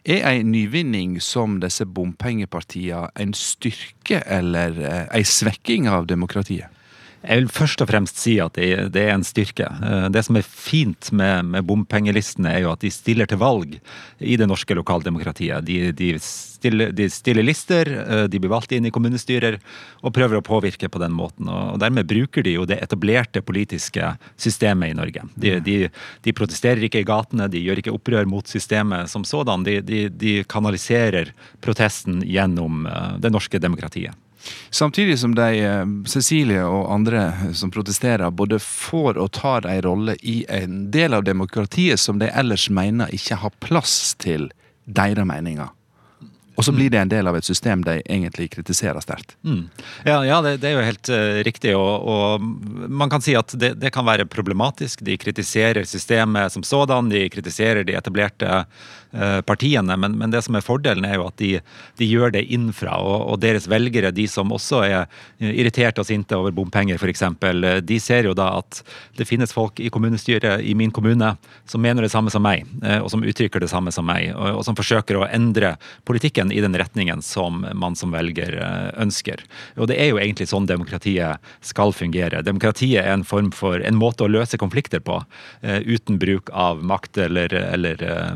Er ei nyvinning som disse bompengepartiene en styrke eller ei eh, svekking av demokratiet? Jeg vil først og fremst si at det, det er en styrke. Eh, det som er fint med, med, bompengelistene, er jo at de stiller til valg i det norske lokaldemokratiet. De, de, stiller, de, stiller, lister, eh, de blir valgt inn i kommunestyrer og prøver å påvirke på den måten. Og Dermed bruker de jo det etablerte politiske systemet i Norge. De, de protesterer ikke i gatene, de gjør ikke opprør mot systemet som sådan. De, kanaliserer protesten gjennom eh, det norske demokratiet. Samtidig som de, eh, Cecilie og andre som protesterer, både får og tar en rolle i en del av demokratiet som de ellers mener ikke har plass til deres meninger. Og så blir det en del av et system de egentlig kritiserer sterkt. Mm. Ja, ja det, det, er jo helt uh, riktig. Og, og, man kan si at det, det, kan være problematisk. De kritiserer systemet som sådan, de kritiserer de etablerte uh, partiene. Men, men, det som er fordelen, er jo at de, de gjør det innenfra. Og, og, deres velgere, de som også er irriterte og sinte over bompenger f.eks., de ser jo da at det finnes folk i kommunestyret i min kommune som mener det samme som meg, og som uttrykker det samme som meg, og, og som forsøker å endre politikken i den retningen som man som velger eh, ønsker. Og det er jo egentlig sånn demokratiet skal fungere. Demokratiet er en form for en måte å løse konflikter på, uh, uten bruk av makt eller, eller uh,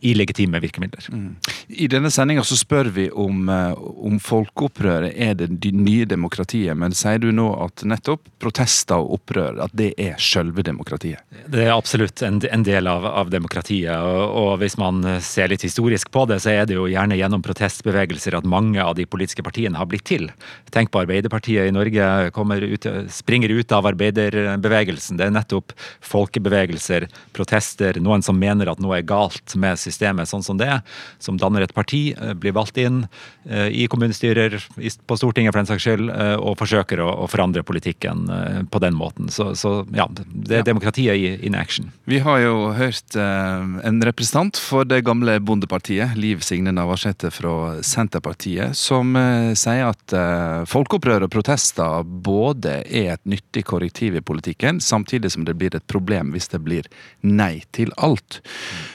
illegitime virkemidler. Mm. I denne sendinga så spør vi om, om folkeopprøret er det nye demokratiet, men sier du nå at nettopp protester og opprør at det er sjølve demokratiet? Det er absolutt en, en del av, av demokratiet, og, og hvis man ser litt historisk på det, så er det jo gjerne gjennom protestbevegelser at mange av de politiske partiene har blitt til. Tenk på Arbeiderpartiet i Norge ut, springer ut av arbeiderbevegelsen. Det er nettopp folkebevegelser, protester, noen som mener at noe er galt med systemet sånn som det er, som danner et parti, eh, blir valgt inn eh, i kommunestyrer, på Stortinget for den saks skyld, eh, og forsøker å, forandre politikken på den måten. Så, så ja, det er demokratiet in action. Vi har jo hørt en representant for det gamle Bondepartiet, Liv Signe Navarsete Navarsete fra Senterpartiet, som eh, sier at eh, folkeopprør og protester både er et nyttig korrektiv i politikken, samtidig som det blir et problem hvis det blir nei til alt.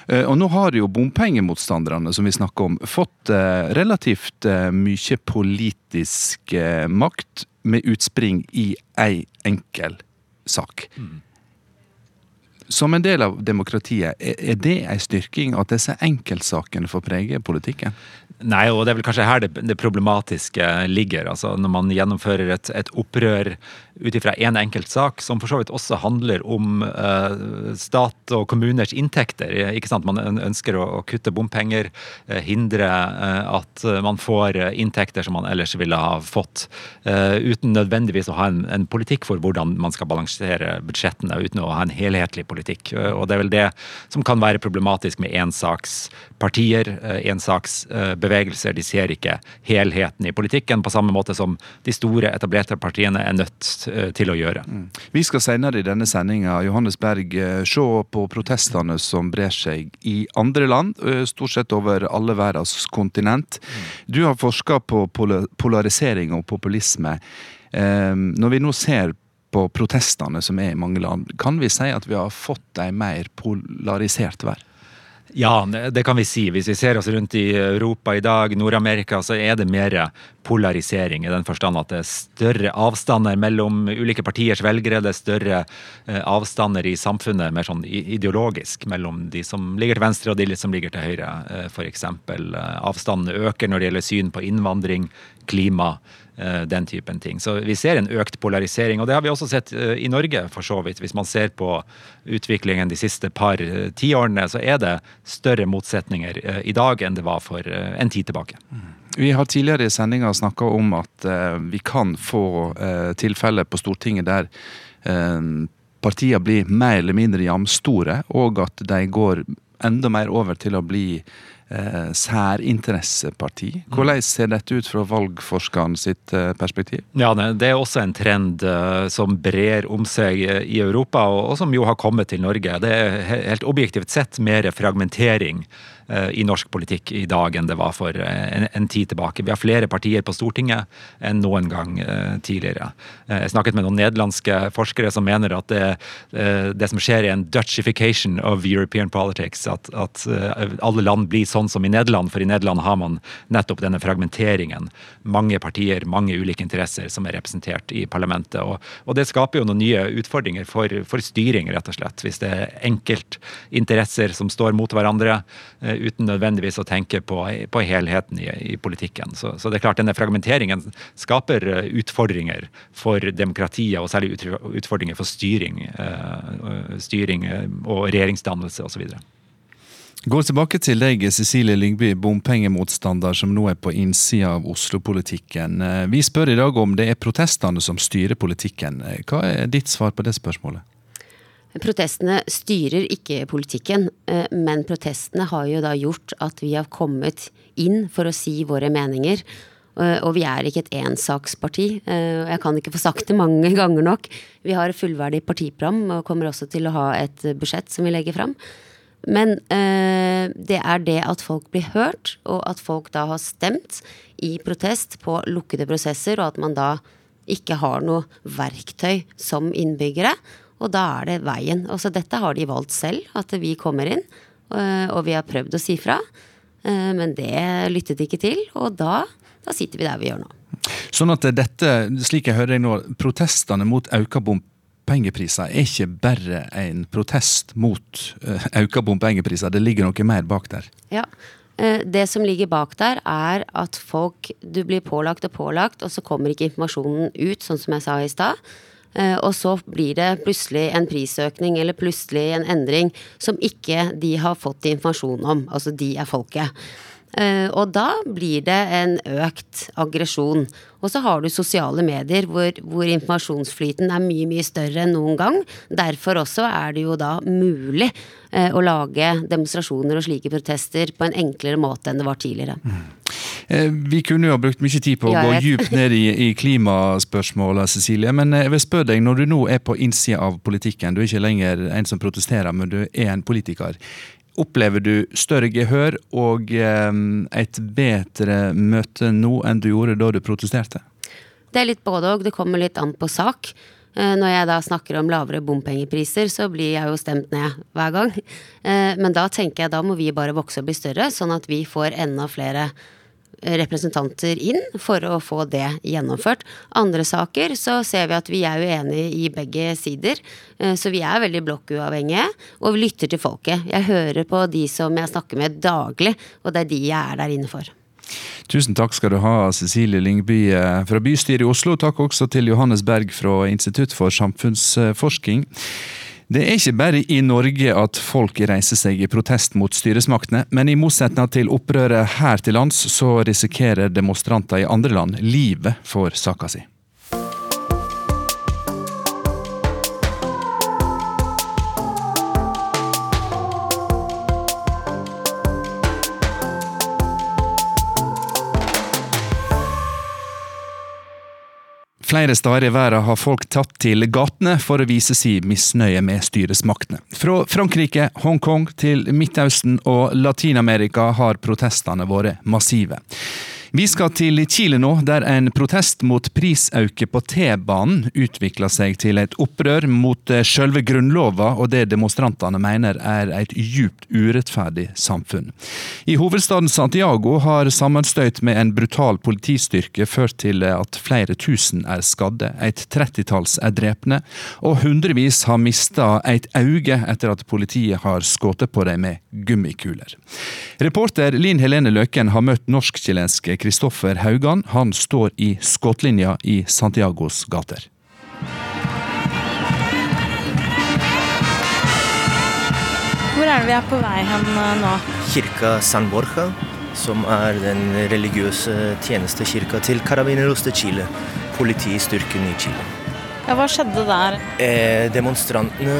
Eh, og nå har jo bompengemotstanderne, som vi snakker om, fått relativt mye politisk makt med utspring i ei enkel sak. Som en del av demokratiet, er det en styrking at disse enkeltsakene får prege politikken? Nei, og det er vel kanskje her det, det problematiske ligger. altså Når man gjennomfører et, et opprør ut ifra én en enkeltsak, som for så vidt også handler om eh, stat og kommuners inntekter. ikke sant? Man ønsker å, å kutte bompenger, eh, hindre eh, at man får eh, inntekter som man ellers ville ha fått, eh, uten nødvendigvis å ha en, en politikk for hvordan man skal balansere budsjettene, uten å ha en helhetlig politikk. Eh, Og det er vel det som kan være problematisk med ensakspartier, eh, ensaksbevegelser. De ser ikke helheten i politikken, på samme måte som de store, etablerte partiene er nødt eh, til å gjøre. Vi skal senere i denne sendinga Johannes Berg, se på protestene som brer seg i andre land, stort sett over alle verdens kontinent. Du har forska på polarisering og populisme. Når vi nå ser på protestene som er i mange land, kan vi si at vi har fått ei mer polarisert verden? Ja, det kan vi si. Hvis vi ser oss rundt i Europa i dag, Nord-Amerika, så er det mer polarisering i den forstand at det er større avstander mellom ulike partiers velgere. Det er større eh, avstander i samfunnet, mer sånn ideologisk, mellom de som ligger til venstre og de som ligger til høyre, eh, f.eks. Avstandene øker når det gjelder syn på innvandring, klima, eh, den typen ting. Så vi ser en økt polarisering, og det har vi også sett eh, i Norge, for så vidt. Hvis man ser på utviklingen de siste par eh, tiårene, så er det større motsetninger eh, i dag enn det var for eh, en tid tilbake. Vi har tidligere i sendinga snakka om at eh, vi kan få eh, tilfeller på Stortinget der eh, partiene blir mer eller mindre jamstore, og at de går enda mer over til å bli eh, særinteresseparti. Hvordan ser dette ut fra valgforskeren sitt eh, perspektiv? Ja, det er også en trend eh, som brer om seg eh, i Europa, og, og som jo har kommet til Norge. Det er helt objektivt sett mer fragmentering i norsk politikk i dag enn det var for eh, en, en tid tilbake. Vi har flere partier på Stortinget enn noen gang eh, tidligere. Eh, Jeg snakket med noen nederlandske forskere som mener at det, eh, det som skjer er en dutchification of European politics. At, at eh, alle land blir sånn som i Nederland, for i Nederland har man nettopp denne fragmenteringen. Mange partier, mange ulike interesser som er representert i parlamentet. Og, og det skaper jo noen nye utfordringer for, for styring, rett og slett. Hvis det er enkeltinteresser som står mot hverandre, eh, uten nødvendigvis å tenke på, på helheten i, i politikken. Så, så det er klart denne fragmenteringen skaper eh, utfordringer for demokratiet, og særlig utfordringer for styring, eh, styring eh, og regjeringsdannelse osv. Går tilbake til deg, Cecilie Lyngby, bompengemotstander som nå er på innsida av Oslo-politikken. Vi spør i dag om det er protestene som styrer politikken. Hva er ditt svar på det spørsmålet? Protestene styrer ikke politikken, eh, men protestene har jo da gjort at vi har kommet inn for å si våre meninger. Eh, Og vi er ikke et ensaksparti. eh, Jeg kan ikke få sagt det mange ganger nok. Vi har fullverdig partiprogram og kommer også til å ha et budsjett som vi legger fram. Men det er det at folk blir hørt, og at folk da har stemt i protest på lukkede prosesser, og at man da ikke har noe verktøy som innbyggere. Og da er det veien. Og så dette har de valgt selv, at vi kommer inn. eh, Og vi har prøvd å si fra, eh, men det lyttet de ikke til. Og da, da sitter vi der vi gjør nå. Sånn at dette, slik jeg hører deg nå, protestene mot auka bompengepriser er ikke bare en protest mot eh, auka bompengepriser, det ligger noe mer bak der. Ja. Det som ligger bak der, er at folk Du blir pålagt og pålagt, og så kommer ikke informasjonen ut, sånn som jeg sa i stad. Eh, Og så blir det plutselig en prisøkning eller plutselig en endring som ikke de har fått informasjon om. Altså de er folket. Eh, Og da blir det en økt aggresjon. Og så har du sosiale medier hvor, hvor informasjonsflyten er mye, mye større enn noen gang. Derfor også er det jo da mulig eh, å lage demonstrasjoner og slike protester på en enklere måte enn det var tidligere. Eh, Vi kunne jo ha brukt mye tid på å Ja, gå dypt djupt ned i, i klimaspørsmåla, Cecilie. Men eh, jeg vil spørre deg, når du nå er på innsida av politikken, du er ikke lenger en som protesterer, men du er en politiker. Opplever du større gehør og eh, et bedre møte nå enn du gjorde da du protesterte? Det er litt både og. Det kommer litt an på sak. Eh, Når jeg da snakker om lavere bompengepriser, så blir jeg jo stemt ned hver gang. Eh, Men da tenker jeg da må vi bare vokse og bli større, sånn at vi får enda flere representanter inn for å få det gjennomført. Andre saker så ser vi at vi er uenige i begge sider. Eh, Så vi er veldig blokkuavhengige, og vi lytter til folket. Jeg hører på de som jeg snakker med daglig, og det er de jeg er der inne for. Tusen takk skal du ha, Cecilie Lyngby eh, fra bystyret i Oslo. Takk også til Johannes Berg fra Institutt for samfunnsforskning. Det er ikke bare i Norge at folk reiser seg i protest mot styresmaktene, men i motsetning til opprøret her til lands, så risikerer demonstranter i andre land livet for saka si. Flere steder i verden har folk tatt til gatene for å vise sin misnøye med styresmaktene. Fra Frankrike, Hongkong til Midtøsten og Latin-Amerika har protestene vært massive. Vi skal til Chile nå, der en protest mot prisauke på T-banen utvikla seg til et opprør mot eh, selve grunnlova og det demonstrantene mener er et djupt urettferdig samfunn. I hovedstaden Santiago har sammenstøyt med en brutal politistyrke ført til at flere tusen er skadde, et trettitalls er drepne, og hundrevis har mista et øye etter at politiet har skutt på dem med gummikuler. Reporter Linn Helene Løken har møtt norsk-chilenske Kristoffer Haugan. Han står i skuddlinja i Santiagos gater. Hvor er det vi er på vei hen eh, nå? Kirka San Borja, som er den religiøse tjenestekirka til Carabineros de Chile, politistyrken i Chile. Ja, hva skjedde der? Eh, demonstrantene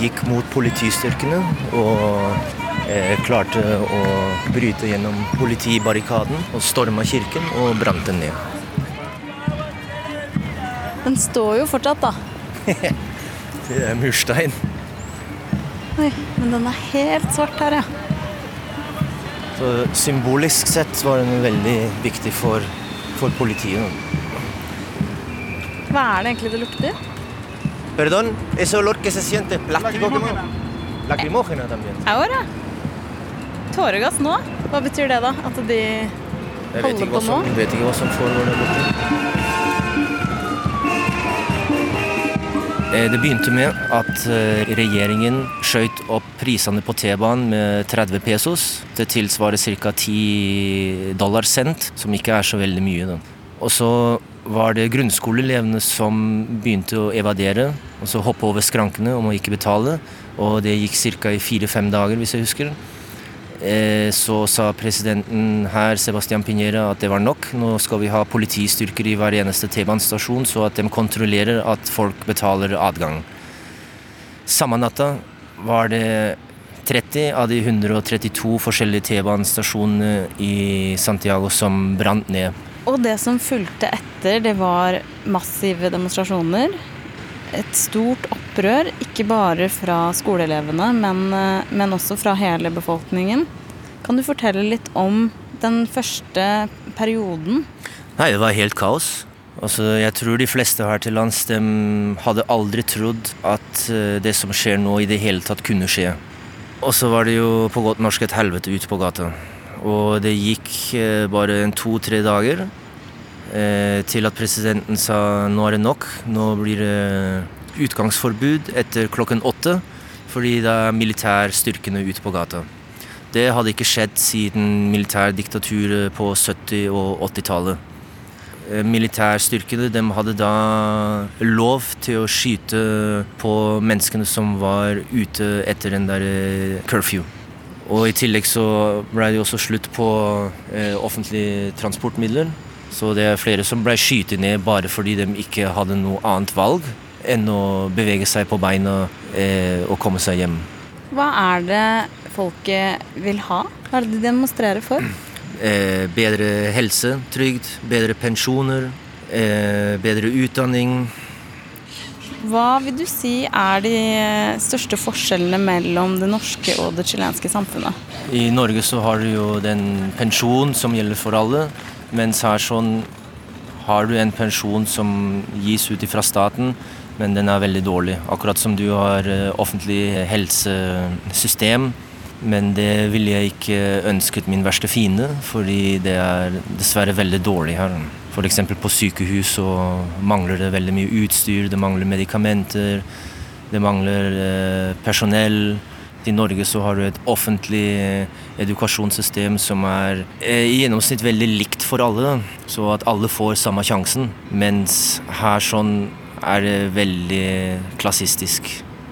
gikk mot politistyrkene og eh, klarte å bryte gjennom politibarrikaden og storma kirken og brant den ned. Den står jo fortsatt, da. Det er murstein. Oi, men den er helt svart her, ja. Så symbolisk sett var den veldig viktig for, for politiet. Hva er det egentlig det lukter? Perdón, ese olor que se siente plástico como lacrimógena también. Ahora. Tåregass nå? Hva betyr det, da? At de holder på nå? Jeg vet ikke hva som foregår der borte. Eh, Det begynte med at eh, regjeringen skjøt opp prisene på T-banen med 30 pesos. Det tilsvarer ca. 10 dollar cent, som ikke er så veldig mye. Da. Og så var det grunnskoleelevene som begynte å evadere, og så hoppe over skrankene om å ikke betale. Og det gikk ca. i fire-fem dager, hvis jeg husker. Eh, Så sa presidenten her, Sebastian Pinera, at det var nok. Nå skal vi ha politistyrker i hver eneste T-banestasjon, så at de kontrollerer at folk betaler adgang. Samme natta var det 30 av de 132 forskjellige T-banestasjonene i Santiago som brant ned. Og det som fulgte etter, det var massive demonstrasjoner. Et stort opprør, ikke bare fra skoleelevene, men, eh, men også fra hele befolkningen. Kan du fortelle litt om den første perioden? Nei, det var helt kaos. Altså, jeg tror de fleste her til lands de hadde aldri trodd at eh, det som skjer nå, i det hele tatt kunne skje. Og så var det jo på godt norsk et helvete ute på gata. Og det gikk eh, bare to-tre dager eh, til at presidenten sa nå er det nok. Nå blir det utgangsforbud etter klokken åtte, fordi da er militærstyrkene ute på gata. Det hadde ikke skjedd siden militærdiktaturet på 70- og 80-tallet. Eh, Militærstyrkene de hadde da lov til å skyte på menneskene som var ute etter den der curfew. Og i tillegg så ble det jo også slutt på eh, offentlige transportmidler. Så det er flere som ble skutt ned bare fordi de ikke hadde noe annet valg enn å bevege seg på beina eh, og komme seg hjem. Hva er det folket vil ha? Hva er det de demonstrerer for? Eh, bedre helse, trygd, bedre pensjoner, eh, bedre utdanning. Hva vil du si er de største forskjellene mellom det norske og det chilenske samfunnet? I Norge så har du jo den pensjon som gjelder for alle, mens her sånn har du en pensjon som gis ut fra staten, men den er veldig dårlig. Akkurat som du har eh, offentlig helsesystem, men det ville jeg ikke ønsket min verste fiende, fordi det er dessverre veldig dårlig her. F.eks. på sykehus så mangler det veldig mye utstyr, det mangler medikamenter, det mangler eh, personell. I Norge så har du et offentlig eh, edukasjonssystem som er eh, i gjennomsnitt veldig likt for alle, så at alle får samme sjansen. Mens her sånn er det veldig klassistisk.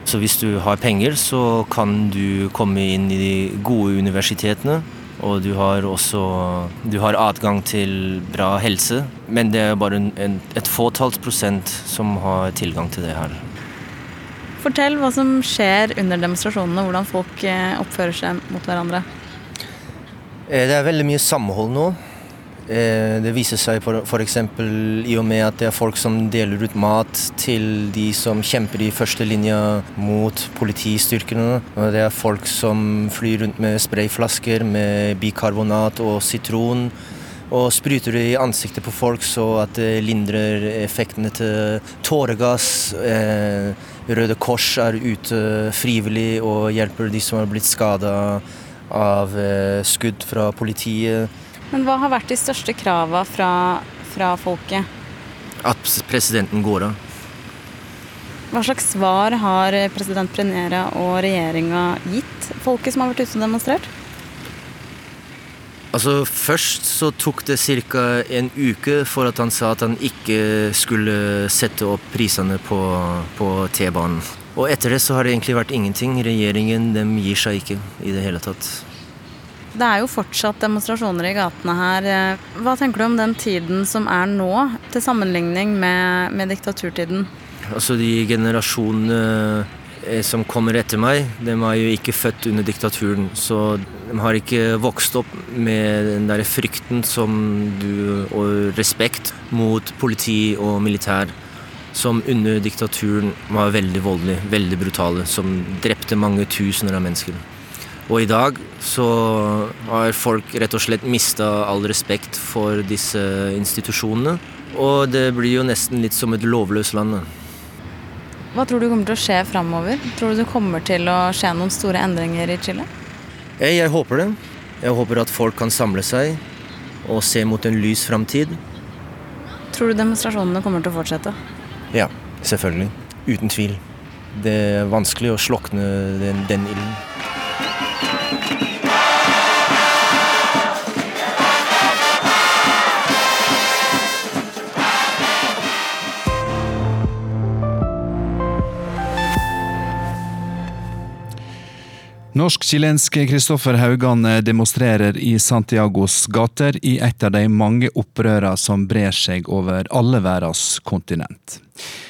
Så hvis du har penger, så kan du komme inn i de gode universitetene. Og du har også du har adgang til bra helse, men det er bare en, en, et fåtalls prosent som har tilgang til det her. Fortell hva som skjer under demonstrasjonene, hvordan folk eh, oppfører seg mot hverandre. Eh, det er veldig mye samhold nå. Eh, det viser seg f.eks. i og med at det er folk som deler ut mat til de som kjemper i førstelinja mot politistyrkene. Og det er folk som flyr rundt med sprayflasker med bikarbonat og sitron. Og spruter det i ansiktet på folk så at det lindrer effektene til tåregass. Eh, Røde Kors er ute frivillig og hjelper de som har blitt skada av eh, skudd fra politiet. Men hva har vært de største krava fra, fra folket? At presidenten går av. Hva slags svar har president Prenera og regjeringa gitt folket som har vært ute og demonstrert? Altså Først så tok det ca. en uke for at han sa at han ikke skulle sette opp prisene på, på T-banen. Og etter det så har det egentlig vært ingenting. Regjeringen dem gir seg ikke i det hele tatt. Det er jo fortsatt demonstrasjoner i gatene her. Hva tenker du om den tiden som er nå, til sammenligning med, med diktaturtiden? Altså De generasjonene eh, som kommer etter meg, de er jo ikke født under diktaturen. Så de har ikke vokst opp med den der frykten som du, og respekt mot politi og militær. Som under diktaturen var veldig voldelige, veldig brutale. Som drepte mange tusener av mennesker. Og i dag så har folk rett og slett mista all respekt for disse institusjonene. Og det blir jo nesten litt som et lovløst land. Hva tror du kommer til å skje framover? Tror du det kommer til å skje noen store endringer i Chile? Jeg, jeg håper det. Jeg håper at folk kan samle seg og se mot en lys framtid. Tror du demonstrasjonene kommer til å fortsette? Ja, selvfølgelig. Uten tvil. Det er vanskelig å slokne den, den ilden. Norsk-chilenske Kristoffer Haugan demonstrerer i Santiagos gater i et av de mange opprørene som brer seg over alle verdens kontinent.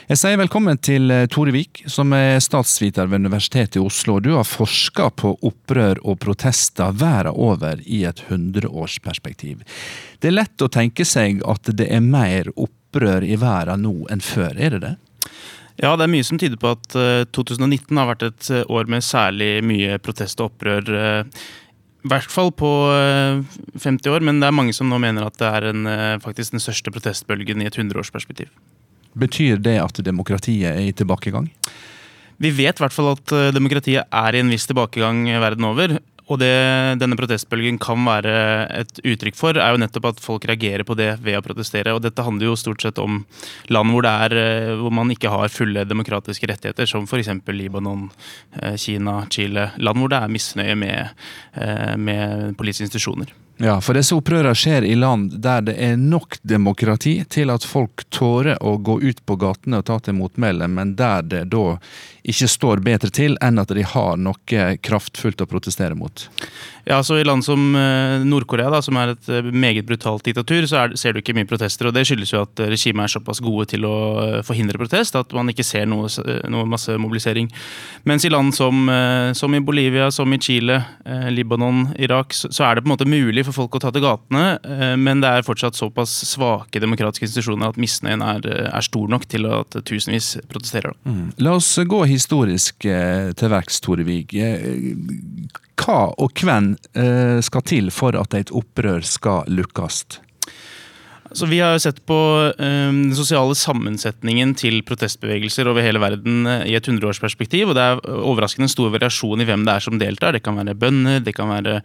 Jeg sier velkommen til Tore Vik, som er statsviter ved Universitetet i Oslo. Du har forska på opprør og protester verden over i et hundreårsperspektiv. Det er lett å tenke seg at det er mer opprør i verden nå enn før, er det det? Ja, det er mye som tyder på at 2019 har vært et år med særlig mye protest og opprør. I hvert fall på 50 år, men det er mange som nå mener at det er en, faktisk den største protestbølgen i et hundreårsperspektiv. Betyr det at demokratiet er i tilbakegang? Vi vet i hvert fall at demokratiet er i en viss tilbakegang verden over. Og det denne protestbølgen kan være et uttrykk for, er jo nettopp at folk reagerer på det ved å protestere. Og dette handler jo stort sett om land hvor, er, hvor man ikke har fulle demokratiske rettigheter, som f.eks. Libanon, Kina, Chile. Land hvor det er misnøye med, med politiske institusjoner. Ja, for disse opprørene skjer i land der det er nok demokrati til at folk tårer å gå ut på gatene og ta til motmæle, men der det da ikke står bedre til enn at de har noe kraftfullt å protestere mot. Ja, så I land som Nord-Korea, som er et meget brutalt diktatur, så er, ser du ikke mye protester. og Det skyldes jo at regimet er såpass gode til å forhindre protest at man ikke ser noe, noe massemobilisering. Mens i land som, som, i Bolivia, som i Chile, Libanon, Irak, så, er det på en måte mulig for folk å ta til gatene, eh, men det er fortsatt såpass svake demokratiske institusjoner at misnøyen er, er stor nok til at tusenvis protesterer. Mm. La oss gå historisk eh, til verks, Torevig. Eh, hva og hvem eh, skal til for at et opprør skal lukkes? Så vi har jo sett på um, den sosiale sammensetningen til protestbevegelser over hele verden uh, i et hundreårsperspektiv. og Det er overraskende stor variasjon i hvem det er som deltar. Det kan være bønder, det kan være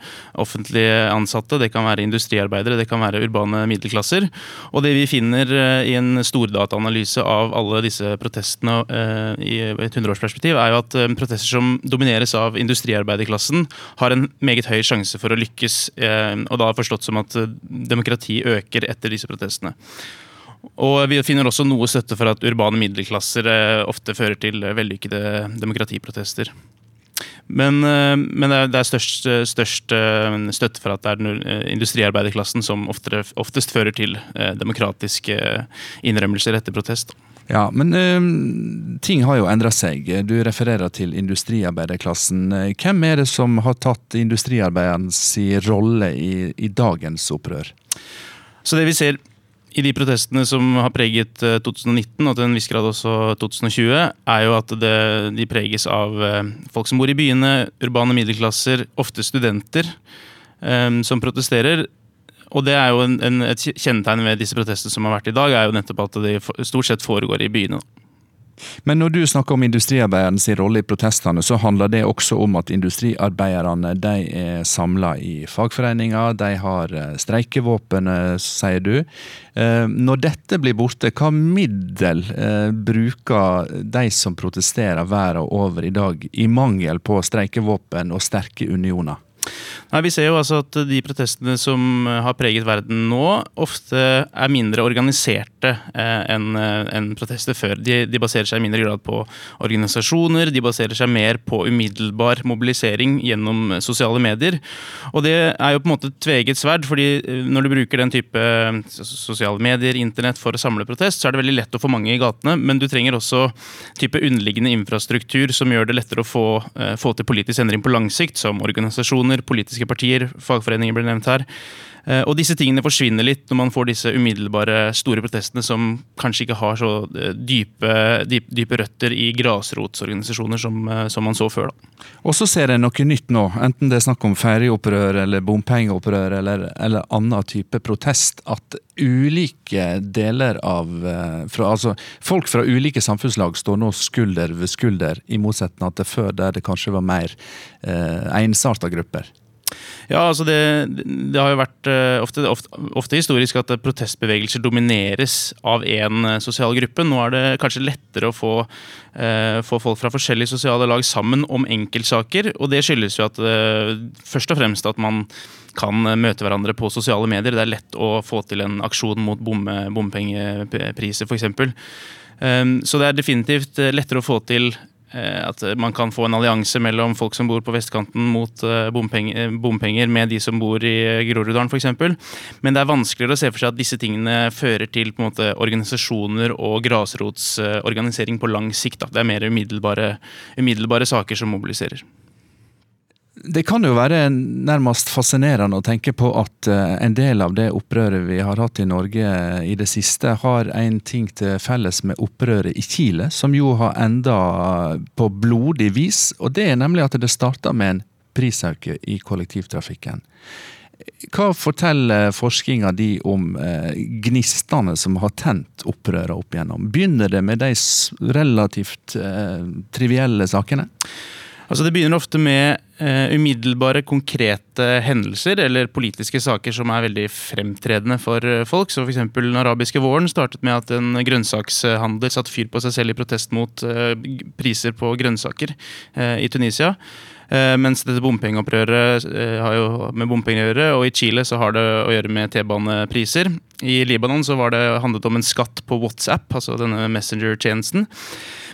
offentlige ansatte, det kan være industriarbeidere, det kan være urbane middelklasser. Og det vi finner uh, i en stordataanalyse av alle disse protestene uh, i et hundreårsperspektiv, er jo at protester som domineres av industriarbeiderklassen, har en meget høy sjanse for å lykkes. og da forstått som at demokrati øker etter disse protestene protestene. Og Vi finner også noe støtte for at urbane middelklasser eh, ofte fører til vellykkede demokratiprotester. Men, eh, men det er størst, størst, eh, støtte for at det er den industriarbeiderklassen som oftere, oftest fører til demokratiske innrømmelser etter protest. Ja, men uh, ting har jo endra seg. Du refererer til industriarbeiderklassen. Hvem er det som har tatt industriarbeiderens rolle i, i dagens opprør? Så det vi ser i de protestene som har preget 2019, eh, og til en viss grad også 2020, er jo at det, de preges av eh, folk som bor i byene, urbane middelklasser, ofte studenter, um, som protesterer. Og det er jo en, en, et kjennetegn ved disse protestene som har vært i dag, er jo nettopp at de stort sett foregår i byene. Men når du snakker om industriarbeidernes rolle i protestene, så handler det også om at industriarbeiderne de er samla i fagforeninger, de har eh, streikevåpen, sier du. Eh, når dette blir borte, hva middel eh, bruker de som protesterer verden over i dag, i mangel på streikevåpen og sterke unioner? Nei, Vi ser jo altså at de protestene som har preget verden nå, ofte er mindre organiserte eh, enn eh, en protester før. De, de, baserer seg i mindre grad på organisasjoner, de baserer seg mer på umiddelbar mobilisering gjennom sosiale medier. Og det er jo på en måte tveget sverd, fordi eh, når du bruker den type eh, sosiale medier, internett, for å samle protest, så er det veldig lett å få mange i gatene, men du trenger også type underliggende infrastruktur som gjør det lettere å få, få til politisk endring på lang sikt, som organisasjoner, politiske politiske partier, fagforeninger ble nevnt her. Eh, og disse tingene forsvinner litt når man får disse umiddelbare store protestene som kanskje ikke har så eh, dype, dype, dype røtter i grasrotsorganisasjoner som, eh, som, man så før. Og så ser jeg noe nytt nå, enten det er snakk om ferjeopprør eller bompengeopprør eller, eller annen type protest, at ulike deler av fra, Altså folk fra ulike samfunnslag står nå skulder ved skulder, i motsetning til før der det kanskje var mer eh, ensarta grupper. Ja, altså det, det har jo vært eh, ofte, ofte, ofte, historisk at protestbevegelser domineres av én eh, sosial gruppe. Nå er det kanskje lettere å få, eh, få, folk fra forskjellige sosiale lag sammen om enkeltsaker. Og det skyldes jo at eh, først og fremst at man kan møte hverandre på sosiale medier. Det er lett å få til en aksjon mot bomme, bompengepriser, f.eks. Um, så det er definitivt lettere å få til Eh, at man kan få en allianse mellom folk som bor på vestkanten mot eh, bompenger, bompenger med de som bor i Groruddalen f.eks. Men det er vanskeligere å se for seg at disse tingene fører til på en måte, organisasjoner og grasrotsorganisering på lang sikt. Da. Det er mer umiddelbare, umiddelbare saker som mobiliserer. Det kan jo være nærmest fascinerende å tenke på at eh, en del av det opprøret vi har hatt i Norge i det siste, har en ting til felles med opprøret i Chile, som jo har enda på blodig vis. Og det er nemlig at det starta med en prisøke i kollektivtrafikken. Hva forteller forskninga di om eh, gnistene som har tent opprøret opp igjennom? Begynner det med de relativt eh, trivielle sakene? Altså Det begynner ofte med uh, umiddelbare, konkrete hendelser eller politiske saker som er veldig fremtredende for uh, folk. Så f.eks. den arabiske våren startet med at en grønnsakshandler satte fyr på seg selv i protest mot uh, priser på grønnsaker i Tunisia. Mens dette bompengeopprøret har jo med bompenger å gjøre, og i Chile så har det å gjøre med T-banepriser. I Libanon så var det handlet om en skatt på WhatsApp, altså denne Messenger-tjenesten.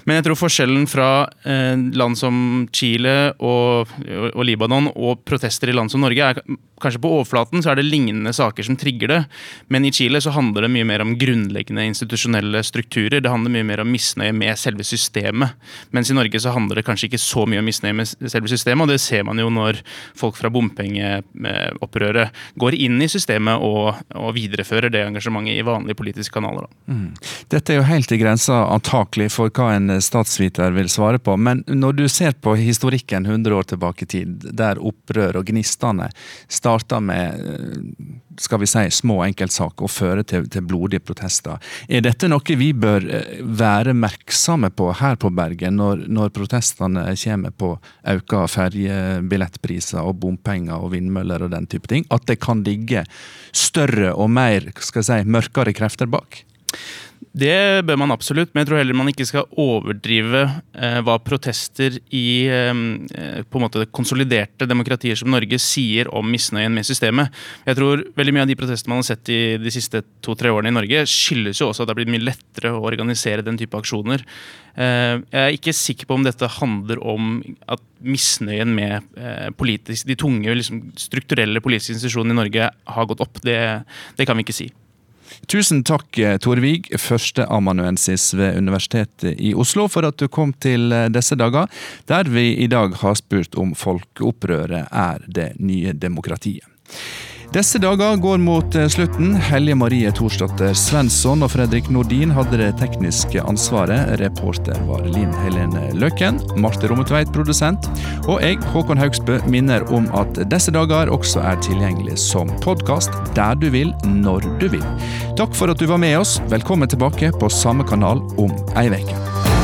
Men jeg tror forskjellen fra eh, land som Chile og, og, Libanon og protester i land som Norge er kanskje på overflaten så er det lignende saker som trigger det. Men i Chile så handler det mye mer om grunnleggende institusjonelle strukturer. Det handler mye mer om misnøye med selve systemet. Mens i Norge så handler det kanskje ikke så mye om misnøye med selve systemet, og det ser man jo når folk fra bompengeopprøret går inn i systemet og, og viderefører det engasjementet i vanlige politiske kanaler. Mm. Dette er jo helt i grensa antakelig for hva en statsviter vil svare på, men når du ser på historikken 100 år tilbake i tid, der opprør og gnistene starta med skal vi si, små enkeltsaker og fører til, til, blodige protester. Er dette noe vi bør være merksomme på her på Bergen, når, når protestene kommer på økte ferjebillettpriser og bompenger og vindmøller og den type ting? At det kan ligge større og mer skal jeg si, mørkere krefter bak? Det bør man absolutt, men jeg tror heller man ikke skal overdrive eh, hva protester i eh, på en måte konsoliderte demokratier som Norge sier om misnøyen med systemet. Jeg tror veldig Mye av de protestene man har sett i de siste to-tre årene i Norge, skyldes jo også at det har blitt mye lettere å organisere den type aksjoner. Eh, jeg er ikke sikker på om dette handler om at misnøyen med eh, politisk, de tunge, liksom, strukturelle politiske institusjonene i Norge har gått opp. Det, det kan vi ikke si. Tusen takk, eh, Torvig, førsteamanuensis ved Universitetet i Oslo, for at du kom til eh, disse dager, der vi i dag har spurt om folkeopprøret er det nye demokratiet. Disse dager går mot eh, slutten. Helje Marie Thorsdatter Svensson og Fredrik Nordin hadde det tekniske ansvaret. Reporter var Linn Helene Løkken. Marte Rommetveit produsent. Og jeg, Håkon Haugsbø, minner om at disse dager også er tilgjengelig som podkast der du vil, når du vil. Takk for at du var med oss. Velkommen tilbake på samme kanal om ei uke.